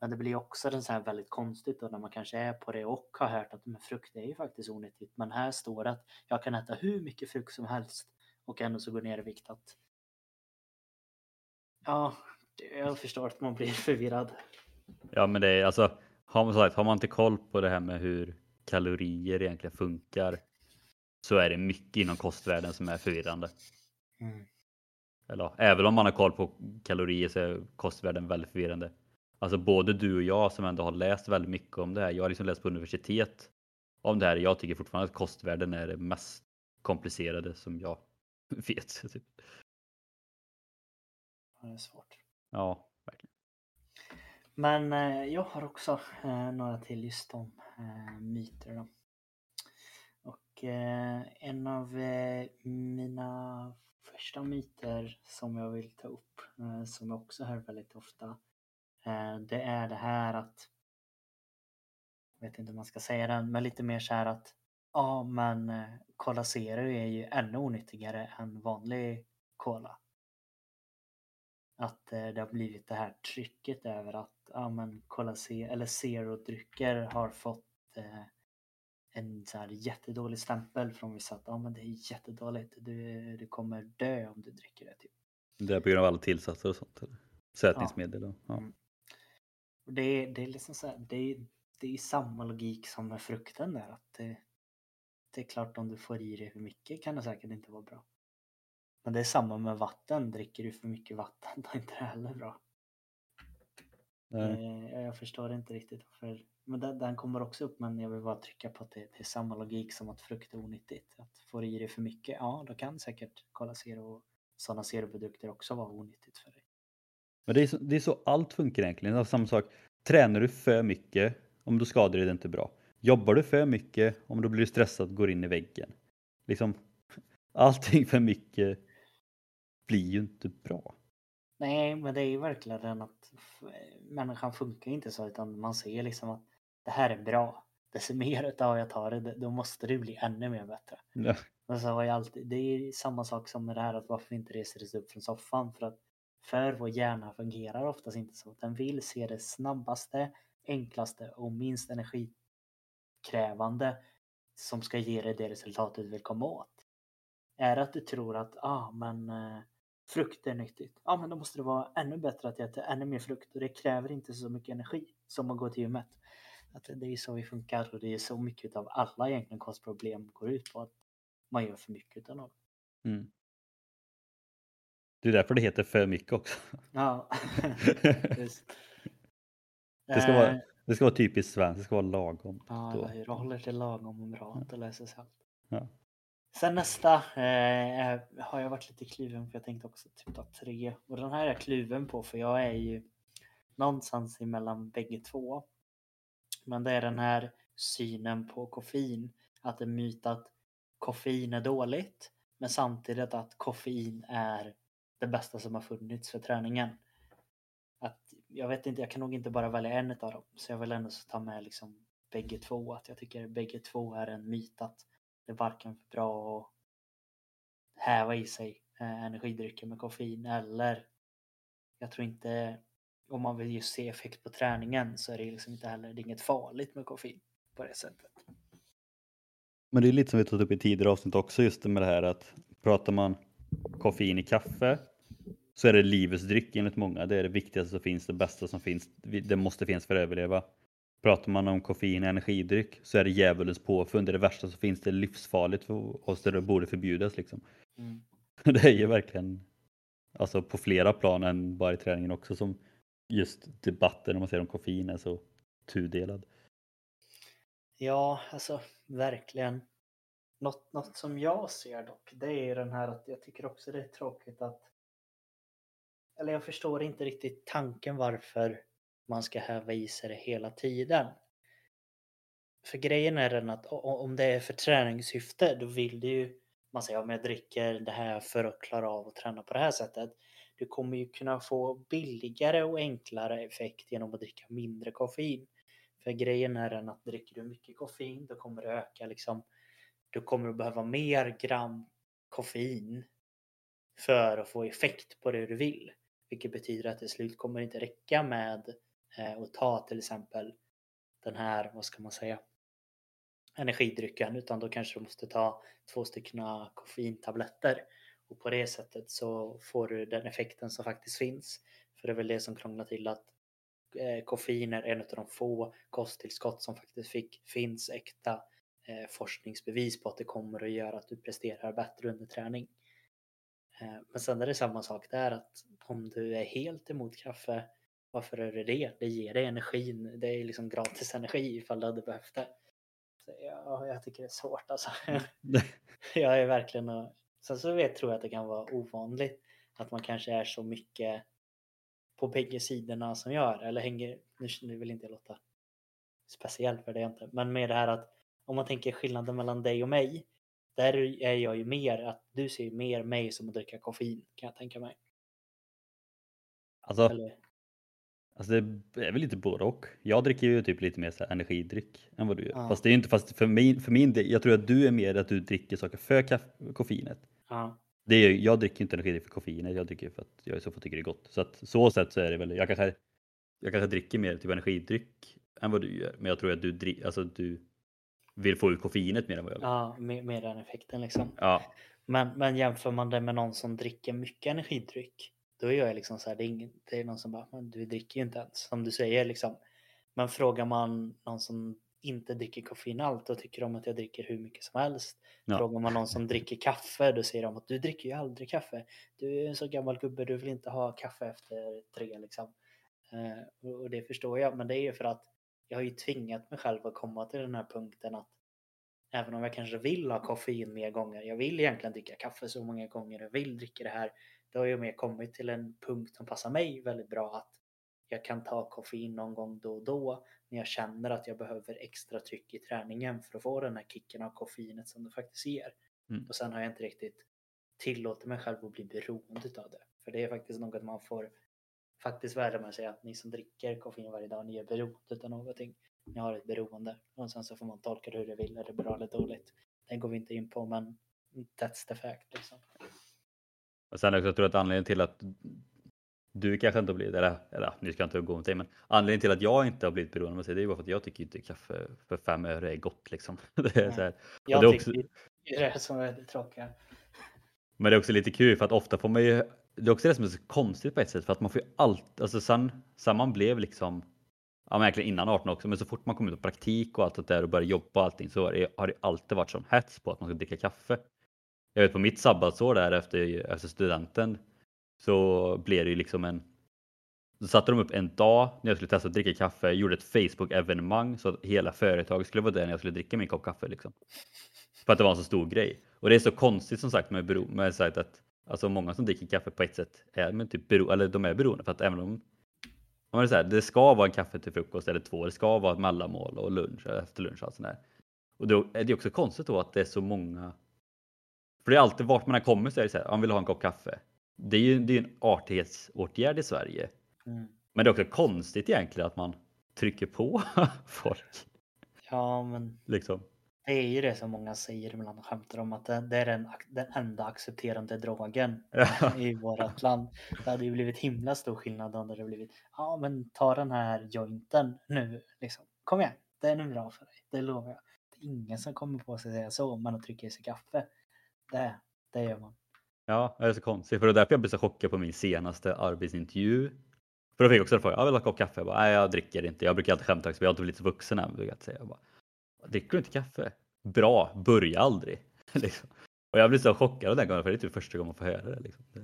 Men det blir också en så här väldigt konstigt då när man kanske är på det och har hört att men frukt är ju faktiskt onyttigt. Men här står det att jag kan äta hur mycket frukt som helst och ändå så gå ner i vikt. Att... Ja, jag förstår att man blir förvirrad. Ja, men det är alltså har man, sagt, har man inte koll på det här med hur kalorier egentligen funkar så är det mycket inom kostvärlden som är förvirrande. Mm. Eller, även om man har koll på kalorier så är kostvärlden väldigt förvirrande. Alltså både du och jag som ändå har läst väldigt mycket om det här. Jag har liksom läst på universitet om det här. Jag tycker fortfarande att kostvärlden är det mest komplicerade som jag *laughs* vet. Typ. det är svårt. Ja, men eh, jag har också eh, några till just om eh, myter. Då. Och eh, en av eh, mina första myter som jag vill ta upp, eh, som jag också hör väldigt ofta, det är det här att, jag vet inte hur man ska säga den, men lite mer så här att ja men Cola Zero är ju ännu onyttigare än vanlig Cola att eh, det har blivit det här trycket över att ja, men Cola C eller Zero-drycker har fått eh, en så här jättedålig stämpel från vissa att ah, men det är jättedåligt. Du, du kommer dö om du dricker det. Typ. Det är på grund av alla tillsatser och sånt? Eller? Sötningsmedel? Och, ja. Mm. Det, det är liksom så här, det, är, det är samma logik som med frukten där. Att det, det är klart om du får i dig för mycket kan det säkert inte vara bra. Men det är samma med vatten. Dricker du för mycket vatten *laughs* då är inte det heller bra. Eh, jag förstår inte riktigt varför. Men den, den, kommer också upp men jag vill bara trycka på att det, det är samma logik som att frukt är onyttigt. Att får i dig för mycket, ja då kan säkert Cola Zero och sådana zeroprodukter också vara onyttigt för dig. Men det är, så, det är så allt funkar egentligen. Är samma sak. Tränar du för mycket, om du skadar dig det är inte bra. Jobbar du för mycket, om du blir stressad, går in i väggen. Liksom, *laughs* allting för mycket blir ju inte bra. Nej, men det är ju verkligen den att människan funkar inte så utan man ser liksom att det här är bra. Desto mer utav jag tar det, då måste det bli ännu mer bättre. Ja. Men så har jag alltid, det är samma sak som med det här att varför vi inte reser oss upp från soffan. För att för vår hjärna fungerar oftast inte så. Den vill se det snabbaste, enklaste och minst energikrävande som ska ge dig det resultatet du vill komma åt. Är det att du tror att ah, men, eh, frukt är nyttigt, ja men då måste det vara ännu bättre att äta ännu mer frukt och det kräver inte så mycket energi som att gå till gymmet. Att det är så vi funkar och det är så mycket av alla egentligen kostproblem går ut på att man gör för mycket av något. Mm. Det är därför det heter för mycket också. Ja, *laughs* *laughs* Det ska, vara, eh. Det ska vara typiskt svenskt, det ska vara lagom. Ja, eller hur? Håller till lagom och bra, inte läser sig allt. Ja. Sen nästa eh, har jag varit lite kluven för jag tänkte också typ ta tre. Och den här är jag kluven på för jag är ju någonstans emellan bägge två. Men det är den här synen på koffein. Att det är myt att koffein är dåligt. Men samtidigt att koffein är det bästa som har funnits för träningen. Att, jag vet inte, jag kan nog inte bara välja en av dem. Så jag vill ändå ta med liksom bägge två. Att jag tycker bägge två är en myt att det är varken bra att häva i sig eh, energidrycker med koffein eller jag tror inte om man vill just se effekt på träningen så är det liksom inte heller det är inget farligt med koffein på det sättet. Men det är lite som vi tagit upp i tidigare avsnitt också just med det här att pratar man koffein i kaffe så är det livets dryck enligt många. Det är det viktigaste som finns, det bästa som finns. Det måste finnas för att överleva. Pratar man om koffein och energidryck så är det djävulens påfund. Det är det värsta som finns. Det är livsfarligt för oss. Det borde förbjudas liksom. Mm. *laughs* Det är ju verkligen alltså på flera plan än bara i träningen också som just debatten om man säger om koffein är så tudelad. Ja, alltså verkligen. Något, något som jag ser dock, det är den här att jag tycker också det är tråkigt att eller jag förstår inte riktigt tanken varför man ska häva i sig det hela tiden. För grejen är den att om det är för träningssyfte då vill du ju man säger om jag dricker det här för att klara av att träna på det här sättet. Du kommer ju kunna få billigare och enklare effekt genom att dricka mindre koffein. För grejen är den att dricker du mycket koffein då kommer det öka liksom. Du kommer att behöva mer gram koffein för att få effekt på det du vill. Vilket betyder att till slut kommer det inte räcka med eh, att ta till exempel den här, vad ska man säga, energidrycken utan då kanske du måste ta två stycken koffeintabletter och på det sättet så får du den effekten som faktiskt finns. För det är väl det som krånglar till att eh, koffein är en av de få kosttillskott som faktiskt fick, finns äkta eh, forskningsbevis på att det kommer att göra att du presterar bättre under träning. Eh, men sen är det samma sak där att om du är helt emot kaffe, varför är det det? Det ger dig energin. Det är liksom gratis energi ifall du hade behövt det. Så ja, jag tycker det är svårt alltså. *laughs* *laughs* Jag är verkligen och... Sen så vet, tror jag att det kan vara ovanligt att man kanske är så mycket på bägge sidorna som gör eller hänger, nu vill inte jag låta speciell för det inte, men med det här att om man tänker skillnaden mellan dig och mig där är jag ju mer att du ser mer mig som att dricka koffein kan jag tänka mig. Alltså, Eller? alltså det är väl lite både och. Jag dricker ju typ lite mer så energidryck än vad du gör. Ja. Fast det är inte fast för min, för min del, jag tror att du är mer att du dricker saker för koffeinet. Ja. Det är, jag dricker inte energidryck för koffeinet, jag dricker för att jag i så fall tycker det är gott. Så att så sätt så är det väl, jag kanske, jag kanske dricker mer typ energidryck än vad du gör. Men jag tror att du, alltså du vill få ut koffeinet mer än vad jag vill. Ja, med, med den effekten liksom. Ja, Men, men jämför man det med någon som dricker mycket energidryck. Då är jag liksom så här, det är, ingen, det är någon som bara, men du dricker ju inte ens. Som du säger liksom. Men frågar man någon som inte dricker koffein allt, då tycker de att jag dricker hur mycket som helst. Ja. Frågar man någon som dricker kaffe, då säger de att du dricker ju aldrig kaffe. Du är en så gammal gubbe, du vill inte ha kaffe efter tre liksom. Eh, och och det förstår jag, men det är ju för att jag har ju tvingat mig själv att komma till den här punkten att även om jag kanske vill ha koffein mer gånger, jag vill egentligen dricka kaffe så många gånger, jag vill dricka det här, då har jag mer kommit till en punkt som passar mig väldigt bra att jag kan ta koffein någon gång då och då när jag känner att jag behöver extra tryck i träningen för att få den här kicken av koffeinet som det faktiskt ger. Mm. Och sen har jag inte riktigt tillåtit mig själv att bli beroende av det. För det är faktiskt något man får faktiskt värde med sig att ni som dricker koffein varje dag, ni är beroende av någonting. Ni har ett beroende och sen så får man tolka det hur det vill, är det bra eller dåligt. Det går vi inte in på men that's the fact liksom. och sen också, jag tror att anledningen till att du kanske inte har blivit, eller, eller nu ska jag inte gå mot dig, men anledningen till att jag inte har blivit beroende av sig, det är ju bara för att jag tycker inte kaffe för fem öre är gott liksom. *laughs* Det är så här. Jag det är tycker det är det som är det tråkiga. Men det är också lite kul för att ofta får man ju, det är också det som är så konstigt på ett sätt för att man får ju allt, alltså sen, sen man blev liksom, ja men egentligen innan 18 också, men så fort man kom ut på praktik och allt det där och började jobba och allting så har det, har det alltid varit sån hets på att man ska dricka kaffe. Jag vet på mitt sabbatsår där efter, efter studenten så blev det ju liksom en, så satte de upp en dag när jag skulle testa att dricka kaffe, gjorde ett Facebook-evenemang så att hela företaget skulle vara där när jag skulle dricka min kopp kaffe liksom. För att det var en så stor grej. Och det är så konstigt som sagt med, med sagt att alltså många som dricker kaffe på ett sätt är men typ bero, eller de är beroende för att även om om det, så här, det ska vara en kaffe till frukost eller två, det ska vara ett mellanmål och lunch eller efter lunch och allt sånt där. Och då är det också konstigt då att det är så många. För det är alltid vart man än kommer så är det så här, man vill ha en kopp kaffe. Det är ju det är en artighetsåtgärd i Sverige. Mm. Men det är också konstigt egentligen att man trycker på *laughs* folk. Ja men Liksom. Det är ju det som många säger ibland och skämtar om att det, det är den, den enda accepterande drogen i vårt land. Det hade ju blivit himla stor skillnad om det hade blivit ja men ta den här jointen nu liksom. Kom igen, den är bra för dig, det lovar jag. Det är ingen som kommer på sig att säga så men att trycka i sig kaffe. Det, det gör man. Ja, det är så konstigt. För det är därför jag blev så chockad på min senaste arbetsintervju. För då fick jag också frågan, jag vill ha en kopp kaffe. Jag bara, nej jag dricker inte. Jag brukar alltid skämta också, jag har inte blivit så vuxen än. brukar jag säga. Jag bara, dricker du inte kaffe? Bra, börja aldrig. *laughs* liksom. Och jag blev så chockad den gången, för det är typ första gången man får höra det. Liksom. Det-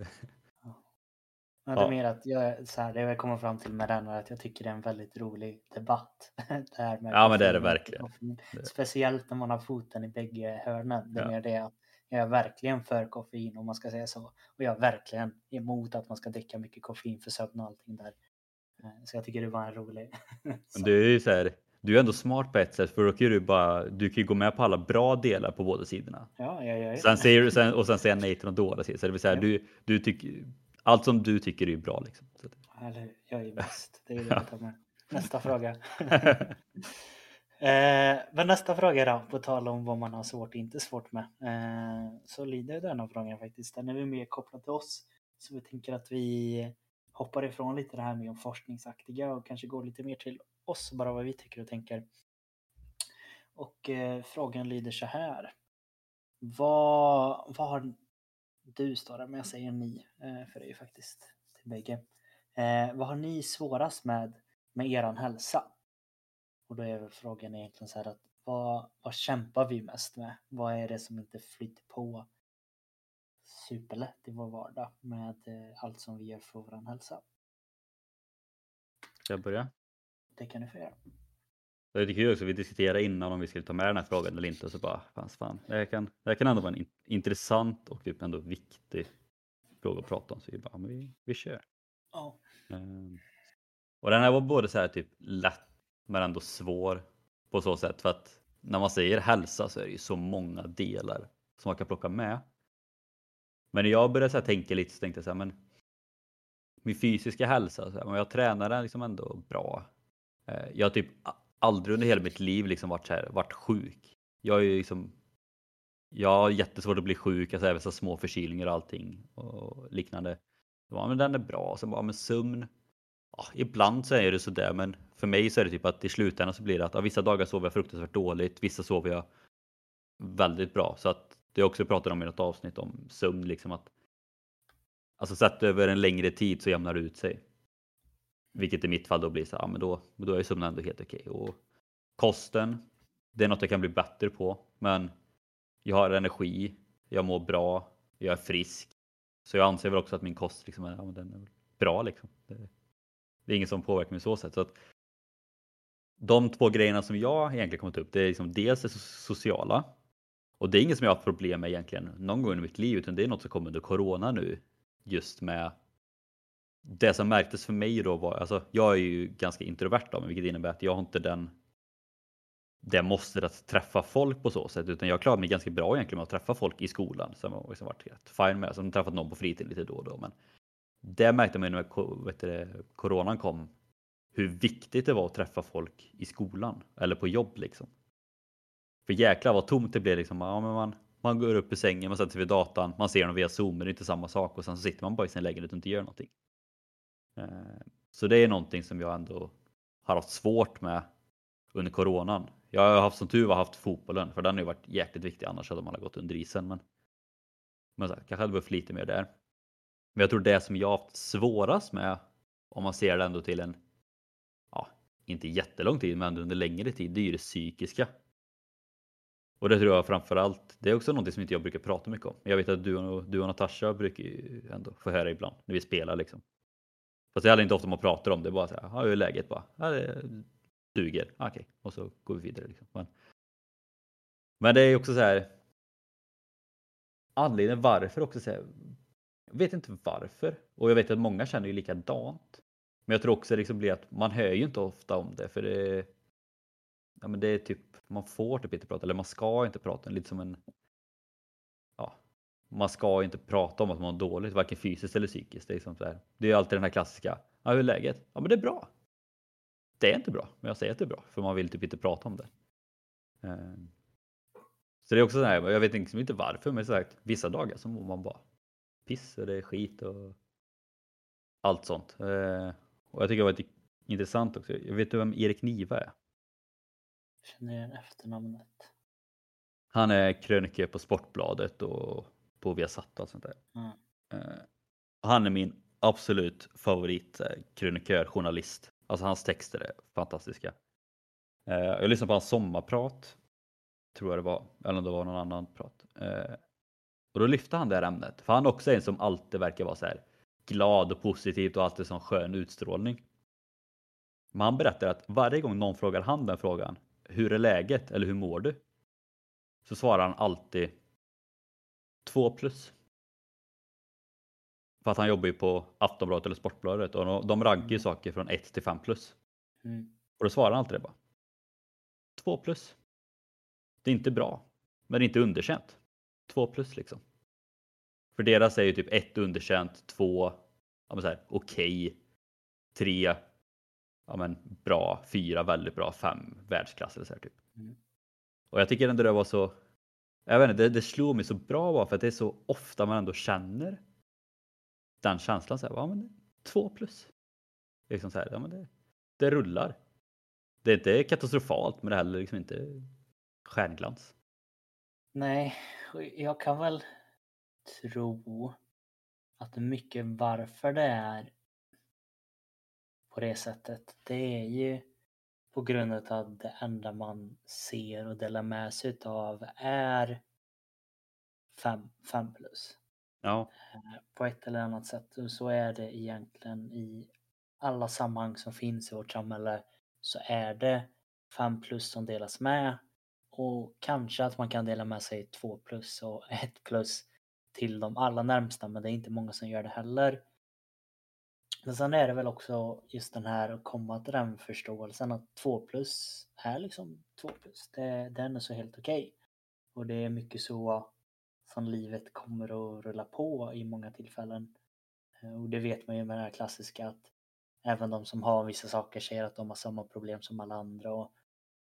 Men *laughs* det är Ja. mer att jag, så här, det jag kommer fram till med den är att jag tycker det är en väldigt rolig debatt. *laughs* det här med Ja, men det är det verkligen. Det- Speciellt när man har foten i bägge hörnen. Det är Ja. mer det att jag är verkligen för koffein om man ska säga så. Och jag är verkligen emot att man ska dricka mycket koffein för sömn och allting där. Eh, Så jag tycker det var en rolig. Du är ju så här, du är ändå smart på ett sätt för då kan du bara, du kan ju gå med på alla bra delar på båda sidorna. Ja, gör ju Sen säger sen, och sen säga nej till de dåliga sidorna. Så det vill säga, Ja. du, du tycker, allt som du tycker är bra liksom. Så Eller jag är bäst. Det är det jag tar med. *laughs* Nästa fråga. *laughs* Eh, men nästa fråga då, på tal om vad man har svårt och inte svårt med. Eh, så lyder denna frågan faktiskt. Den är vi mer kopplad till oss. Så vi tänker att vi hoppar ifrån lite det här med forskningsaktiga och kanske går lite mer till oss, bara vad vi tycker och tänker. Och eh, frågan lyder så här. Vad, vad har du står det, men jag säger ni, eh, för det är ju faktiskt till bägge. Eh, vad har ni svårast med, med eran hälsa? Och då är väl frågan egentligen så här att vad, vad kämpar vi mest med? Vad är det som inte flyter på superlätt i vår vardag med eh, allt som vi gör för vår hälsa? Ska jag börja? Det kan du få göra. Det är lite kul också, vi diskuterade innan om vi skulle ta med den här frågan eller inte och så bara, fan, fan. Det, här kan, det här kan ändå vara en in, intressant och typ ändå viktig fråga att prata om. Så vi bara, men vi, vi kör. Ja. Ehm, Och den här var både så här typ lätt men ändå svår på så sätt för att när man säger hälsa så är det ju så många delar som man kan plocka med. Men när jag började så här tänka lite så tänkte jag så här, men min fysiska hälsa, så här, men jag tränar den liksom ändå bra. Eh, jag har typ aldrig under hela mitt liv liksom varit, så här, varit sjuk. Jag är ju liksom jag har jättesvårt att bli sjuk, alltså även så små förkylningar och allting och liknande. Ja, men den är bra. Sen bara, men sömn. ja, ibland så är det sådär, men för mig så är det typ att i slutändan så blir det att ja, vissa dagar sover jag fruktansvärt dåligt, vissa sover jag väldigt bra. Så att det jag också pratade om i något avsnitt om sömn, liksom att alltså sett över en längre tid så jämnar det ut sig. Vilket i mitt fall då blir så ja men då, då är sömnen ändå helt okej. Och kosten, det är något jag kan bli bättre på, men jag har energi, jag mår bra, jag är frisk. Så jag anser väl också att min kost liksom är, ja, den är bra liksom. Det, det är inget som påverkar mig så sätt. Så att de två grejerna som jag egentligen kommit upp, det är liksom dels det sociala. Och det är inget som jag har haft problem med egentligen någon gång i mitt liv, utan det är något som kommer under corona nu. Just med det som märktes för mig då var, alltså jag är ju ganska introvert av mig, vilket innebär att jag har inte den det måste att träffa folk på så sätt, utan jag klarar mig ganska bra egentligen med att träffa folk i skolan som har liksom varit helt fine med, som träffat någon på fritiden lite då och då. Men det märkte man ju när vet du, coronan kom, hur viktigt det var att träffa folk i skolan eller på jobb liksom. För jäklar vad tomt det blev liksom. Ja, men man, man går upp i sängen, man sätter sig vid datan, man ser dem via zoom, men det är inte samma sak och sen så sitter man bara i sin lägenhet och inte gör någonting. Eh, så det är någonting som jag ändå har haft svårt med under coronan. Jag har haft som tur var haft fotbollen för den har ju varit jäkligt viktig annars hade man gått under isen. Men, men så här, kanske hade behövt lite mer där. Men jag tror det som jag haft svårast med om man ser det ändå till en, ja, inte jättelång tid men under längre tid, det är ju det psykiska. Och det tror jag framförallt, det är också något som inte jag brukar prata mycket om. Jag vet att du och, du och Natasha brukar ju ändå få höra ibland när vi spelar liksom. Fast det är inte ofta man pratar om det, bara så här, hur är läget bara? Ja, det duger, ah, okej, okay. och så går vi vidare. Liksom. Men, men det är också så här. Anledningen varför också så här, Jag vet inte varför och jag vet att många känner ju likadant. Men jag tror också liksom det liksom blir att man hör ju inte ofta om det för det. Ja, men det är typ man får typ inte prata eller man ska inte prata lite som en. Man ska inte prata om att man mår dåligt, varken fysiskt eller psykiskt. Det är, liksom så det är alltid den här klassiska. Ja, hur är läget? Ja, men det är bra det är inte bra, men jag säger att det är bra för man vill typ inte prata om det. Ehm, så det är också så här, jag vet liksom inte varför, men sagt, vissa dagar så mår man bara piss och det är skit och allt sånt. Ehm, och jag tycker det var lite intressant också. Jag vet du vem Erik Niva är? Jag känner igen efternamnet. Han är krönikör på Sportbladet och på Viasat och sånt där. Mm. Han är min absolut favorit krönikör, journalist. Alltså hans texter är fantastiska. Eh, jag lyssnade på hans sommarprat. Tror jag det var. Eller om det var någon annan prat. Eh, och då lyfte han det här ämnet. För han också är en som alltid verkar vara så här glad och positivt och alltid sån skön utstrålning. Men han berättar att varje gång någon frågar han den frågan. Hur är läget? Eller hur mår du? Så svarar han alltid 2 plus. För att han jobbar ju på Aftonbladet eller Sportbladet och de rankar ju mm. saker från 1 till 5 plus. Mm. Och då svarar han alltid det bara. 2 plus. Det är inte bra, men det är inte underkänt. 2 plus liksom. För deras är ju typ 1 underkänt, 2 ja, okej, 3 ja, men bra, 4 väldigt bra, 5 världsklass eller så här, typ. Mm. Och jag tycker ändå det var så jag vet inte, det, det slog mig så bra bara för att det är så ofta man ändå känner den känslan. Så här, ja, men två plus. Liksom så här, ja, men det, det rullar. Det är inte katastrofalt men det är heller liksom inte stjärnglans. Nej, jag kan väl tro att mycket varför det är på det sättet, det är ju på grund av att det enda man ser och delar med sig av är 5 plus. Ja. Eh, på ett eller annat sätt. Och så är det egentligen i alla sammanhang som finns i vårt samhälle så är det 5 plus som delas med och kanske att man kan dela med sig 2 plus och 1 plus till de allra närmsta men det är inte många som gör det heller. Men sen är det väl också just den här att komma till den förståelsen att 2 plus är liksom 2 plus. Det, den är så helt okej. Okay. Och det är mycket så som livet kommer att rulla på i många tillfällen. Eh, och det vet man ju med det här klassiska att även de som har vissa saker säger att de har samma problem som alla andra. Och,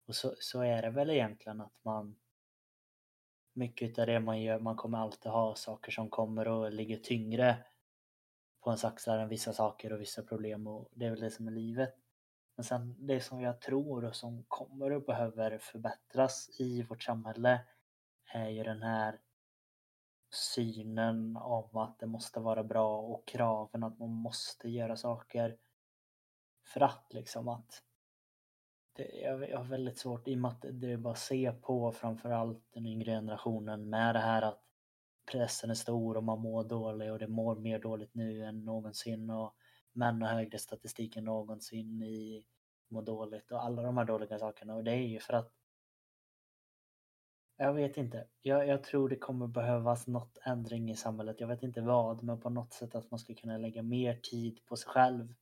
och så, så är det väl egentligen att man mycket av det man gör, man kommer alltid ha saker som kommer och ligger tyngre på ens axlar än vissa saker och vissa problem och det är väl det som är livet. Men sen det som jag tror och som kommer och behöver förbättras i vårt samhälle är ju den här synen om att det måste vara bra och kraven att man måste göra saker för att liksom att det, jag, jag har väldigt svårt i och med att det är bara att se på framförallt den yngre generationen med det här att pressen är stor och man mår dåligt och det mår mer dåligt nu än någonsin och män har högre statistik än någonsin i må dåligt och alla de här dåliga sakerna och det är ju för att jag vet inte. Jag, jag tror det kommer behövas något ändring i samhället. Jag vet inte vad, men på något sätt att man ska kunna lägga mer tid på sig själv.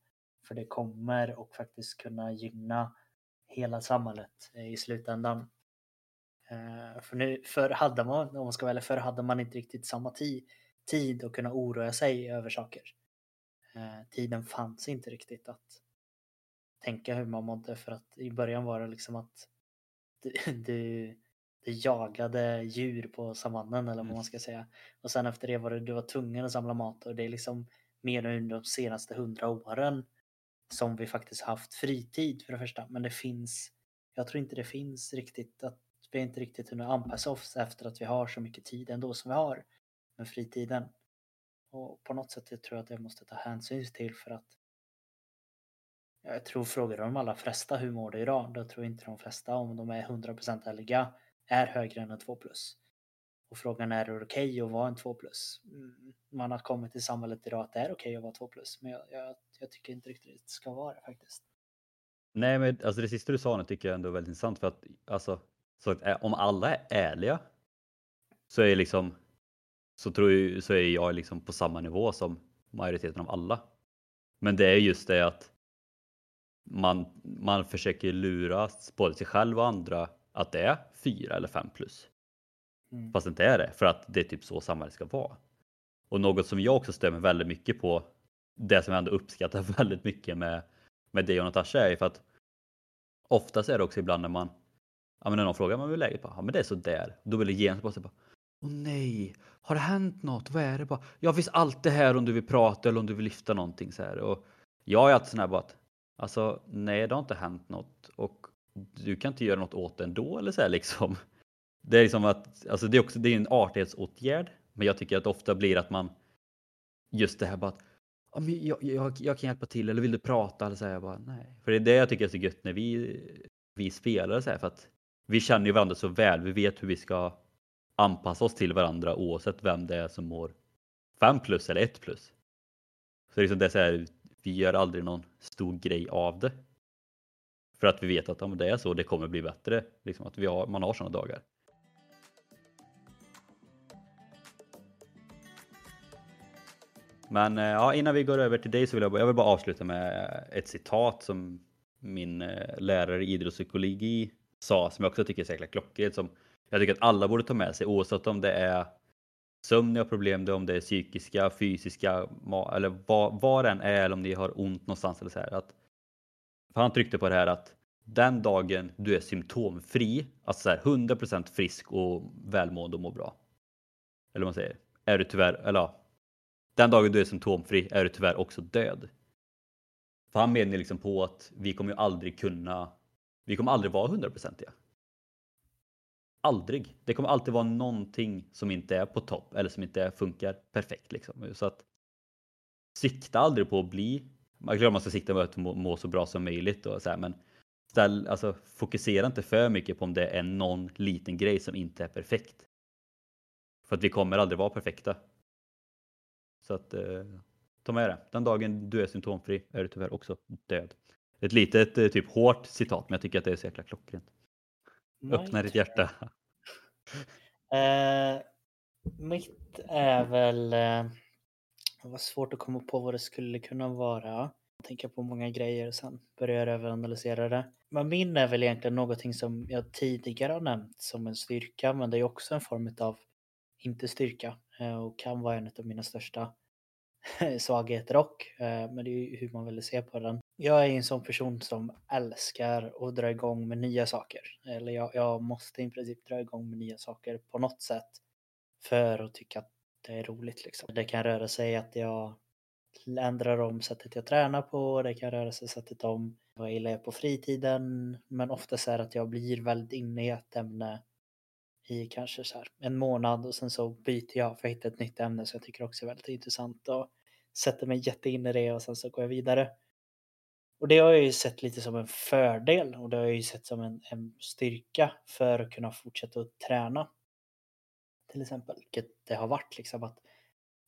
För det kommer och faktiskt kunna gynna hela samhället eh, i slutändan. Eh, för nu, förr hade man, om man ska välja, förr hade man inte riktigt samma tid, tid att kunna oroa sig över saker. Eh, tiden fanns inte riktigt att tänka hur man mådde för att i början var det liksom att du, *laughs* du, du jagade djur på savannen eller vad Mm. man ska säga. Och sen efter det var det du var tvungen att samla mat och det är liksom mer under de senaste hundra åren som vi faktiskt haft fritid för det första. Men det finns, jag tror inte det finns riktigt att vi har inte riktigt hunnit anpassa oss efter att vi har så mycket tid ändå som vi har med fritiden. Och på något sätt jag tror jag att jag måste ta hänsyn till för att jag tror frågar de allra flesta hur mår du idag? Då tror inte de flesta om de är 100% ärliga är högre än en 2 plus. Och frågan är, är det okej okay att vara en 2 plus? Mm, man har kommit till samhället idag att det är okej okay att vara 2 plus. Men jag, jag, jag tycker inte riktigt det ska vara det faktiskt. Nej, men alltså det sista du sa nu tycker jag ändå är väldigt intressant för att alltså, så att, eh, om alla är ärliga så är liksom så tror jag, så är jag liksom på samma nivå som majoriteten av alla. Men det är just det att man, man försöker lura både sig själv och andra att det är fyra eller fem plus. Mm. Fast det inte är det, för att det är typ så samhället ska vara. Och något som jag också stämmer väldigt mycket på, det som jag ändå uppskattar *laughs* väldigt mycket med, med dig och Natasha är för att oftast är det också ibland när man, ja men när någon frågar, hur läget? Bara, Ja men det är så där. Då vill jag genast bara säga bara, åh nej, har det hänt något? Vad är det? Bara, Jag finns alltid här om du vill prata eller om du vill lyfta någonting så här. Och jag är alltid sån här bara att, alltså nej det har inte hänt något och du kan inte göra något åt det ändå eller så här liksom. *laughs* Det är liksom att, alltså det är också, det är en artighetsåtgärd. Men jag tycker att det ofta blir att man, just det här bara att, jag, jag, jag kan hjälpa till eller vill du prata eller så här, jag bara nej. För det är det jag tycker är så gött när vi, vi spelar så här för att vi känner ju varandra så väl. Vi vet hur vi ska anpassa oss till varandra oavsett vem det är som mår 5 plus eller 1 plus. Så liksom det är så här, vi gör aldrig någon stor grej av det. För att vi vet att om det är så, det kommer bli bättre. Liksom att vi har, man har sådana dagar. Men eh, ja, innan vi går över till dig så vill jag, bara- jag vill bara avsluta med ett citat som min eh, lärare i idrottspsykologi sa som jag också tycker är så jäkla klockrent. Som jag tycker att alla borde ta med sig oavsett om det är sömn ni har problem, med, om det är psykiska, fysiska eller vad, vad det än är eller om ni har ont någonstans eller så här. Att, för han tryckte på det här att den dagen du är symptomfri, alltså så här 100% frisk och välmående och mår bra. Eller vad man säger. Är du tyvärr, eller ja, den dagen du är symptomfri är du tyvärr också död. För han menar liksom på att vi kommer ju aldrig kunna, vi kommer aldrig vara hundraprocentiga. Aldrig. Det kommer alltid vara någonting som inte är på topp eller som inte funkar perfekt liksom. Så att sikta aldrig på att bli, man glömmer man ska sikta på att må, må så bra som möjligt och så här, men ställ, alltså, fokusera inte för mycket på om det är någon liten grej som inte är perfekt. För att vi kommer aldrig vara perfekta. Så att eh, ta med det. Den dagen du är symptomfri är du tyvärr också död. Ett litet eh, typ hårt citat men jag tycker att det är så jäkla klockrent. Öppna ditt hjärta. *laughs* Eh, mitt är väl... Eh, det var svårt att komma på vad det skulle kunna vara. Tänker på många grejer och sen börjar överanalysera det. Men min är väl egentligen någonting som jag tidigare har nämnt som en styrka men det är också en form av inte styrka eh, och kan vara en av mina största *laughs* svagheter och. Eh, men det är ju hur man vill se på den. Jag är en sån person som älskar att dra igång med nya saker. Eller jag, jag måste i princip dra igång med nya saker på något sätt för att tycka att det är roligt. Liksom. Det kan röra sig att jag ändrar om sättet jag tränar på, det kan röra sig sättet om vad jag gillar på fritiden. Men oftast är det att jag blir väldigt inne i ett ämne i kanske så här en månad och sen så byter jag för att hitta ett nytt ämne som jag tycker också är väldigt intressant och sätter mig jätteinne i det och sen så går jag vidare. Och det har jag ju sett lite som en fördel och det har jag ju sett som en, en styrka för att kunna fortsätta att träna. Till exempel, vilket det har varit liksom att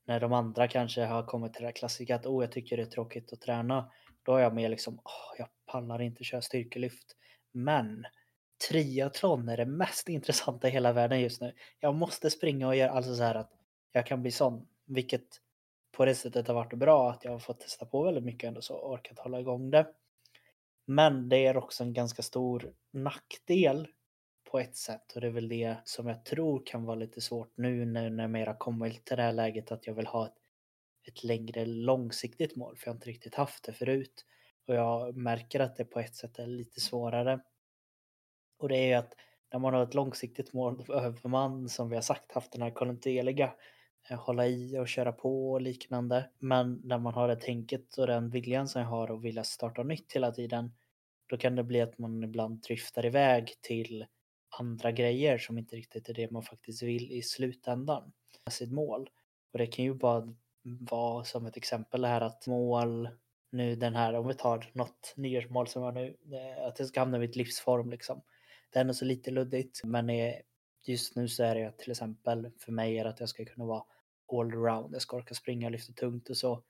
när de andra kanske har kommit till det här klassiska att oh, jag tycker det är tråkigt att träna. Då har jag mer liksom, oh, jag pallar inte köra styrkelyft. Men triathlon är det mest *laughs* intressanta i hela världen just nu. Jag måste springa och göra alltså så här att jag kan bli sån, vilket på det sättet har varit bra att jag har fått testa på väldigt mycket ändå så orkat hålla igång det. Men det är också en ganska stor nackdel på ett sätt och det är väl det som jag tror kan vara lite svårt nu när jag mer har kommit till det här läget att jag vill ha ett, ett längre långsiktigt mål för jag har inte riktigt haft det förut. Och jag märker att det på ett sätt är lite svårare. Och det är ju att när man har ett långsiktigt mål då behöver man som vi har sagt haft den här kontinuerliga Eh, hålla i och köra på och liknande. Men när man har det tänket och den viljan som jag har och vilja starta nytt hela tiden då kan det bli att man ibland driftar iväg till andra grejer som inte riktigt är det man faktiskt vill i slutändan med sitt mål. Och det kan ju bara vara som ett exempel det här att mål nu den här, om vi tar något nyårsmål som jag nu, eh, att jag ska hamna i mitt livsform liksom. Det är ändå så lite luddigt, men eh, just nu så är det till exempel för mig är att jag ska kunna vara allround. Jag ska orka springa, lyfta tungt och så.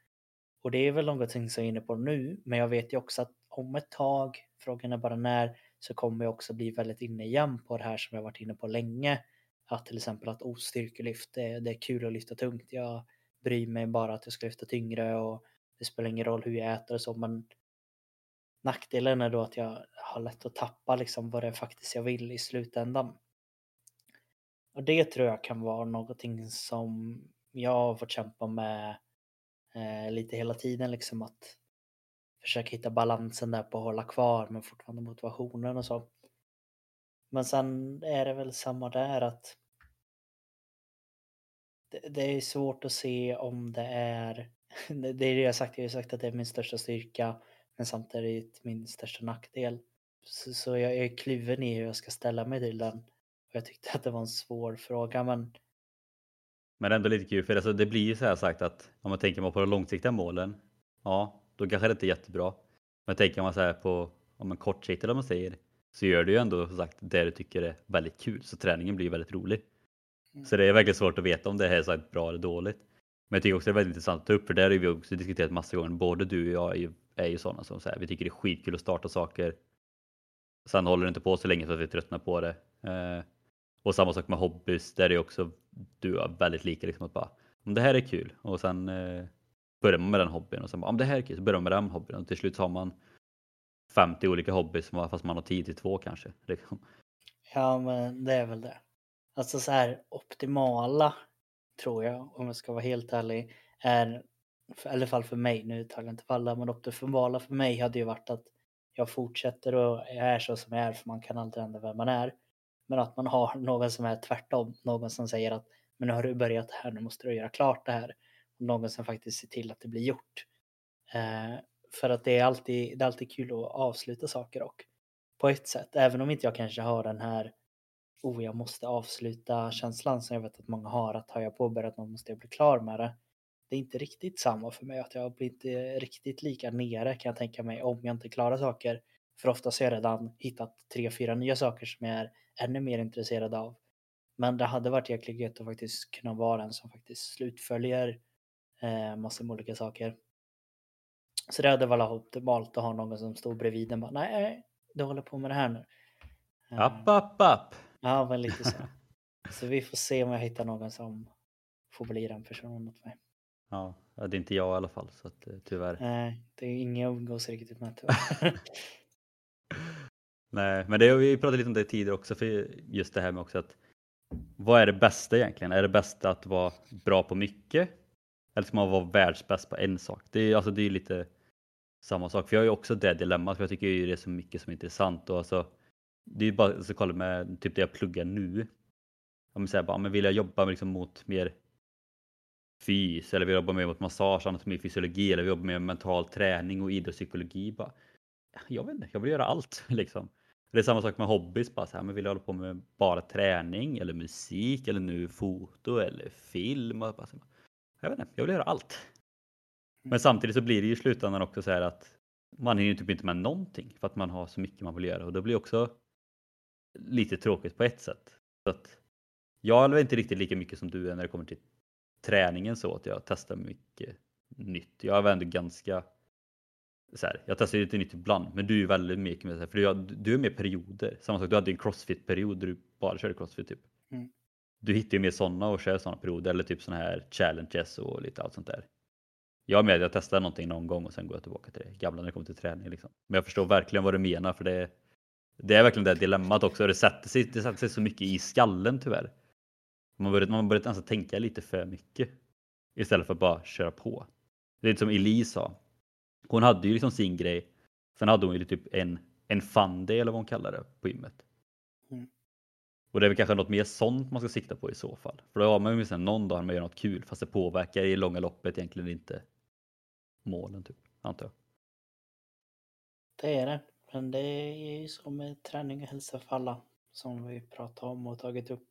Och det är väl någonting som jag är inne på nu, men jag vet ju också att om ett tag, frågan är bara när, så kommer jag också bli väldigt inne igen på det här som jag varit inne på länge. Att till exempel att ostyrkelyft, det, det är kul att lyfta tungt. Jag bryr mig bara att jag ska lyfta tyngre och det spelar ingen roll hur jag äter och så, men nackdelen är då att jag har lätt att tappa liksom vad det är faktiskt jag vill i slutändan. Och det tror jag kan vara någonting som jag har fått kämpa med eh, lite hela tiden liksom att försöka hitta balansen där på att hålla kvar men fortfarande motivationen och så. Men sen är det väl samma där att det, det är svårt att se om det är, *laughs* det är det jag sagt, jag har sagt att det är min största styrka men samtidigt min största nackdel. Så, så jag är kluven i hur jag ska ställa mig till den. Och jag tyckte att det var en svår fråga men men ändå lite kul för alltså, det blir ju så här sagt att om man tänker på de långsiktiga målen. Ja, då kanske det inte är jättebra. Men tänker man så här på om en kortsiktig om man säger så gör du ju ändå som sagt det du tycker är väldigt kul så träningen blir väldigt rolig. Mm. Så det är verkligen svårt att veta om det här är så bra eller dåligt. Men jag tycker också det är väldigt intressant att ta upp för där har vi också diskuterat massa gånger. Både du och jag är ju, är ju sådana som säger vi tycker det är skitkul att starta saker. Sen håller det inte på så länge så att vi tröttnar på det. Eh, och samma sak med hobbys där är också du är väldigt lika liksom att bara om det här är kul och sen eh, börjar man med den hobbyn och sen bara, om det här är kul så börjar man med den hobbyn och till slut har man 50 olika hobbys fast man har 10 till 2 kanske. *laughs* Liksom. Ja men det är väl det. Alltså så här optimala tror jag om jag ska vara helt ärlig är i alla fall för mig, nu talar jag inte för alla, men optimala för mig hade ju varit att jag fortsätter och jag är så som jag är för man kan aldrig ändra vem man är. Men att man har någon som är tvärtom, någon som säger att men nu har du börjat här, nu måste du göra klart det här någon som faktiskt ser till att det blir gjort. Eh, för att det är, alltid, det är alltid kul att avsluta saker och på ett sätt, även om inte jag kanske har den här oh, jag måste avsluta känslan som jag vet att många har, att har jag påbörjat något måste jag bli klar med det. Det är inte riktigt samma för mig, att jag blir inte eh, riktigt lika nere kan jag tänka mig om jag inte klarar saker. För oftast har jag redan hittat tre, fyra nya saker som jag är ännu mer intresserad av. Men det hade varit jäkligt gött att faktiskt kunna vara den som faktiskt slutföljer eh, massor med olika saker. Så det hade varit optimalt att ha någon som stod bredvid en bara nej, du håller på med det här nu. App, app, app. Ja, men lite så. *laughs* så vi får se om jag hittar någon som får bli den personen åt mig. Ja, det är inte jag i alla fall så att, eh, tyvärr. Nej, det är ingen jag umgås riktigt med tyvärr. *laughs* Nej, men det har vi pratat lite om det tidigare också för just det här med också att vad är det bästa egentligen? Är det bästa att vara bra på mycket eller ska man vara världsbäst på en sak? Det är, alltså, det är lite samma sak. För jag har ju också det dilemmat. För jag tycker ju det är så mycket som är intressant. Och alltså, det är ju bara att kolla med typ det jag pluggar nu. Om jag säger bara, men vill jag jobba liksom mot mer fys eller vill jag jobba mer mot massage, anatomi, fysiologi eller vill jag jobba mer med mental träning och idrottspsykologi. Bara, jag vet inte, jag vill göra allt *laughs* liksom. Det är samma sak med hobbys, bara så här, men vill jag hålla på med bara träning eller musik eller nu foto eller film? Och bara så, jag vet inte, jag vill göra allt. Men Mm. samtidigt så blir det ju i slutändan också så här att man hinner typ inte med någonting för att man har så mycket man vill göra och det blir också lite tråkigt på ett sätt. Så att jag är väl inte riktigt lika mycket som du är när det kommer till träningen så att jag testar mycket nytt. Jag är väl ändå ganska så här, jag testar lite nytt ibland, men du är ju väldigt mycket med så här, för du, har- du är med perioder. Samma sak, du hade en crossfit-period där du bara körde crossfit typ. Mm. Du hittar ju mer sådana och kör sådana perioder eller typ sådana här challenges och lite allt sånt där. Jag är med, jag testar någonting någon gång och sen går jag tillbaka till det gamla när det kommer till träning liksom. Men jag förstår verkligen vad du menar för det, det är verkligen det dilemmat också. Det sätter sig, det sätter sig så mycket i skallen tyvärr. Man börjar, man börjar nästan tänka lite för mycket istället för att bara köra på. Det är lite som Elise sa. Hon hade ju liksom sin grej. Sen hade hon ju typ en, en fun day eller vad hon kallar det på gymmet. Mm. Och det är väl kanske något mer sånt man ska sikta på i så fall. För då har man ju åtminstone någon dag när man gör något kul fast det påverkar i långa loppet egentligen inte målen typ, antar jag. Det är det. Men det är ju så med träning och hälsa för alla som vi pratat om och tagit upp.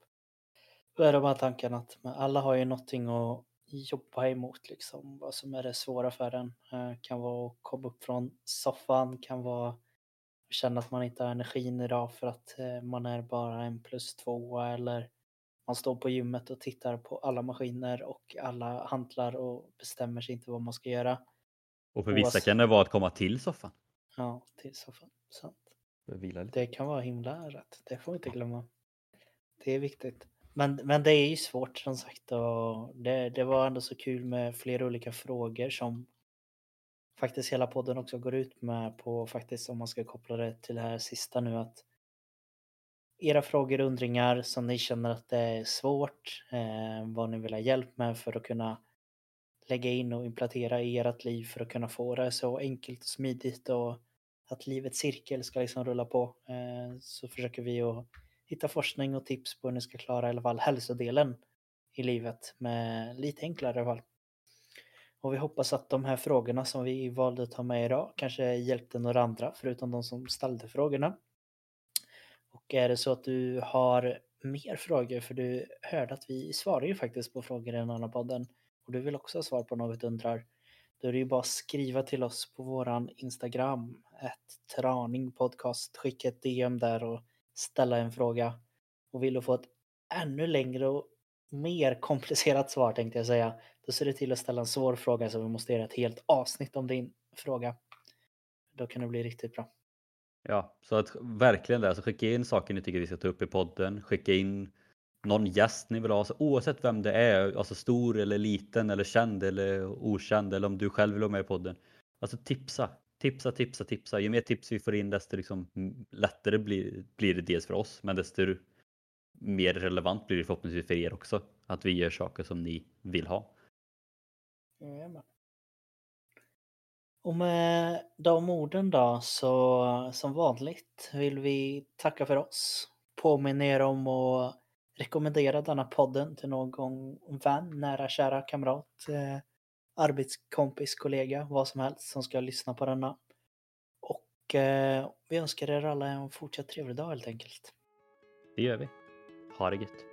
Då är det bara tanken att alla har ju någonting att jobba emot liksom. Vad som är det svåra för en. Eh, Kan vara att komma upp från soffan, kan vara att känna att man inte har energin idag för att eh, man är bara en plus två eller man står på gymmet och tittar på alla maskiner och alla hantlar och bestämmer sig inte vad man ska göra. Och för vissa Oavsett- kan det vara att komma till soffan. Ja, till soffan. Sant. Det kan vara himla rätt. Det får vi inte glömma. Det är viktigt. Men, men det är ju svårt som sagt och det, det var ändå så kul med flera olika frågor som faktiskt hela podden också går ut med på faktiskt om man ska koppla det till det här sista nu att era frågor och undringar som ni känner att det är svårt, eh, vad ni vill ha hjälp med för att kunna lägga in och implantera i ert liv för att kunna få det så enkelt och smidigt och att livets cirkel ska liksom rulla på. Eh, så försöker vi att hitta forskning och tips på hur ni ska klara i alla fall hälsodelen i livet med lite enklare i alla fall. Och vi hoppas att de här frågorna som vi valde att ta med idag kanske hjälpte några andra förutom de som ställde frågorna. Och är det så att du har mer frågor, för du hörde att vi svarar ju faktiskt på frågor i den andra podden och du vill också ha svar på något undrar, då är det ju bara att skriva till oss på våran Instagram, ett traning podcast, skicka ett DM där och ställa en fråga. Och vill du få ett ännu längre och mer komplicerat svar tänkte jag säga, då ser du till att ställa en svår fråga så vi måste göra ett helt avsnitt om din fråga. Då kan det bli riktigt bra. Ja, så att verkligen det. Alltså skicka in saker ni tycker vi ska ta upp i podden. Skicka in någon gäst ni vill ha. Alltså, oavsett vem det är, alltså stor eller liten eller känd eller okänd eller om du själv vill vara med i podden. Alltså tipsa, tipsa, tipsa, tipsa. Ju mer tips vi får in desto liksom lättare blir, blir det dels för oss men desto mer relevant blir det förhoppningsvis för er också. Att vi gör saker som ni vill ha. Jajamän. Och med de orden då så som vanligt vill vi tacka för oss. Påminna er om att rekommendera denna podden till någon vän, nära kära kamrat, eh, arbetskompis, kollega, vad som helst som ska lyssna på denna. Och eh, vi önskar er alla en fortsatt trevlig dag helt enkelt. Det gör vi. Ha det gött.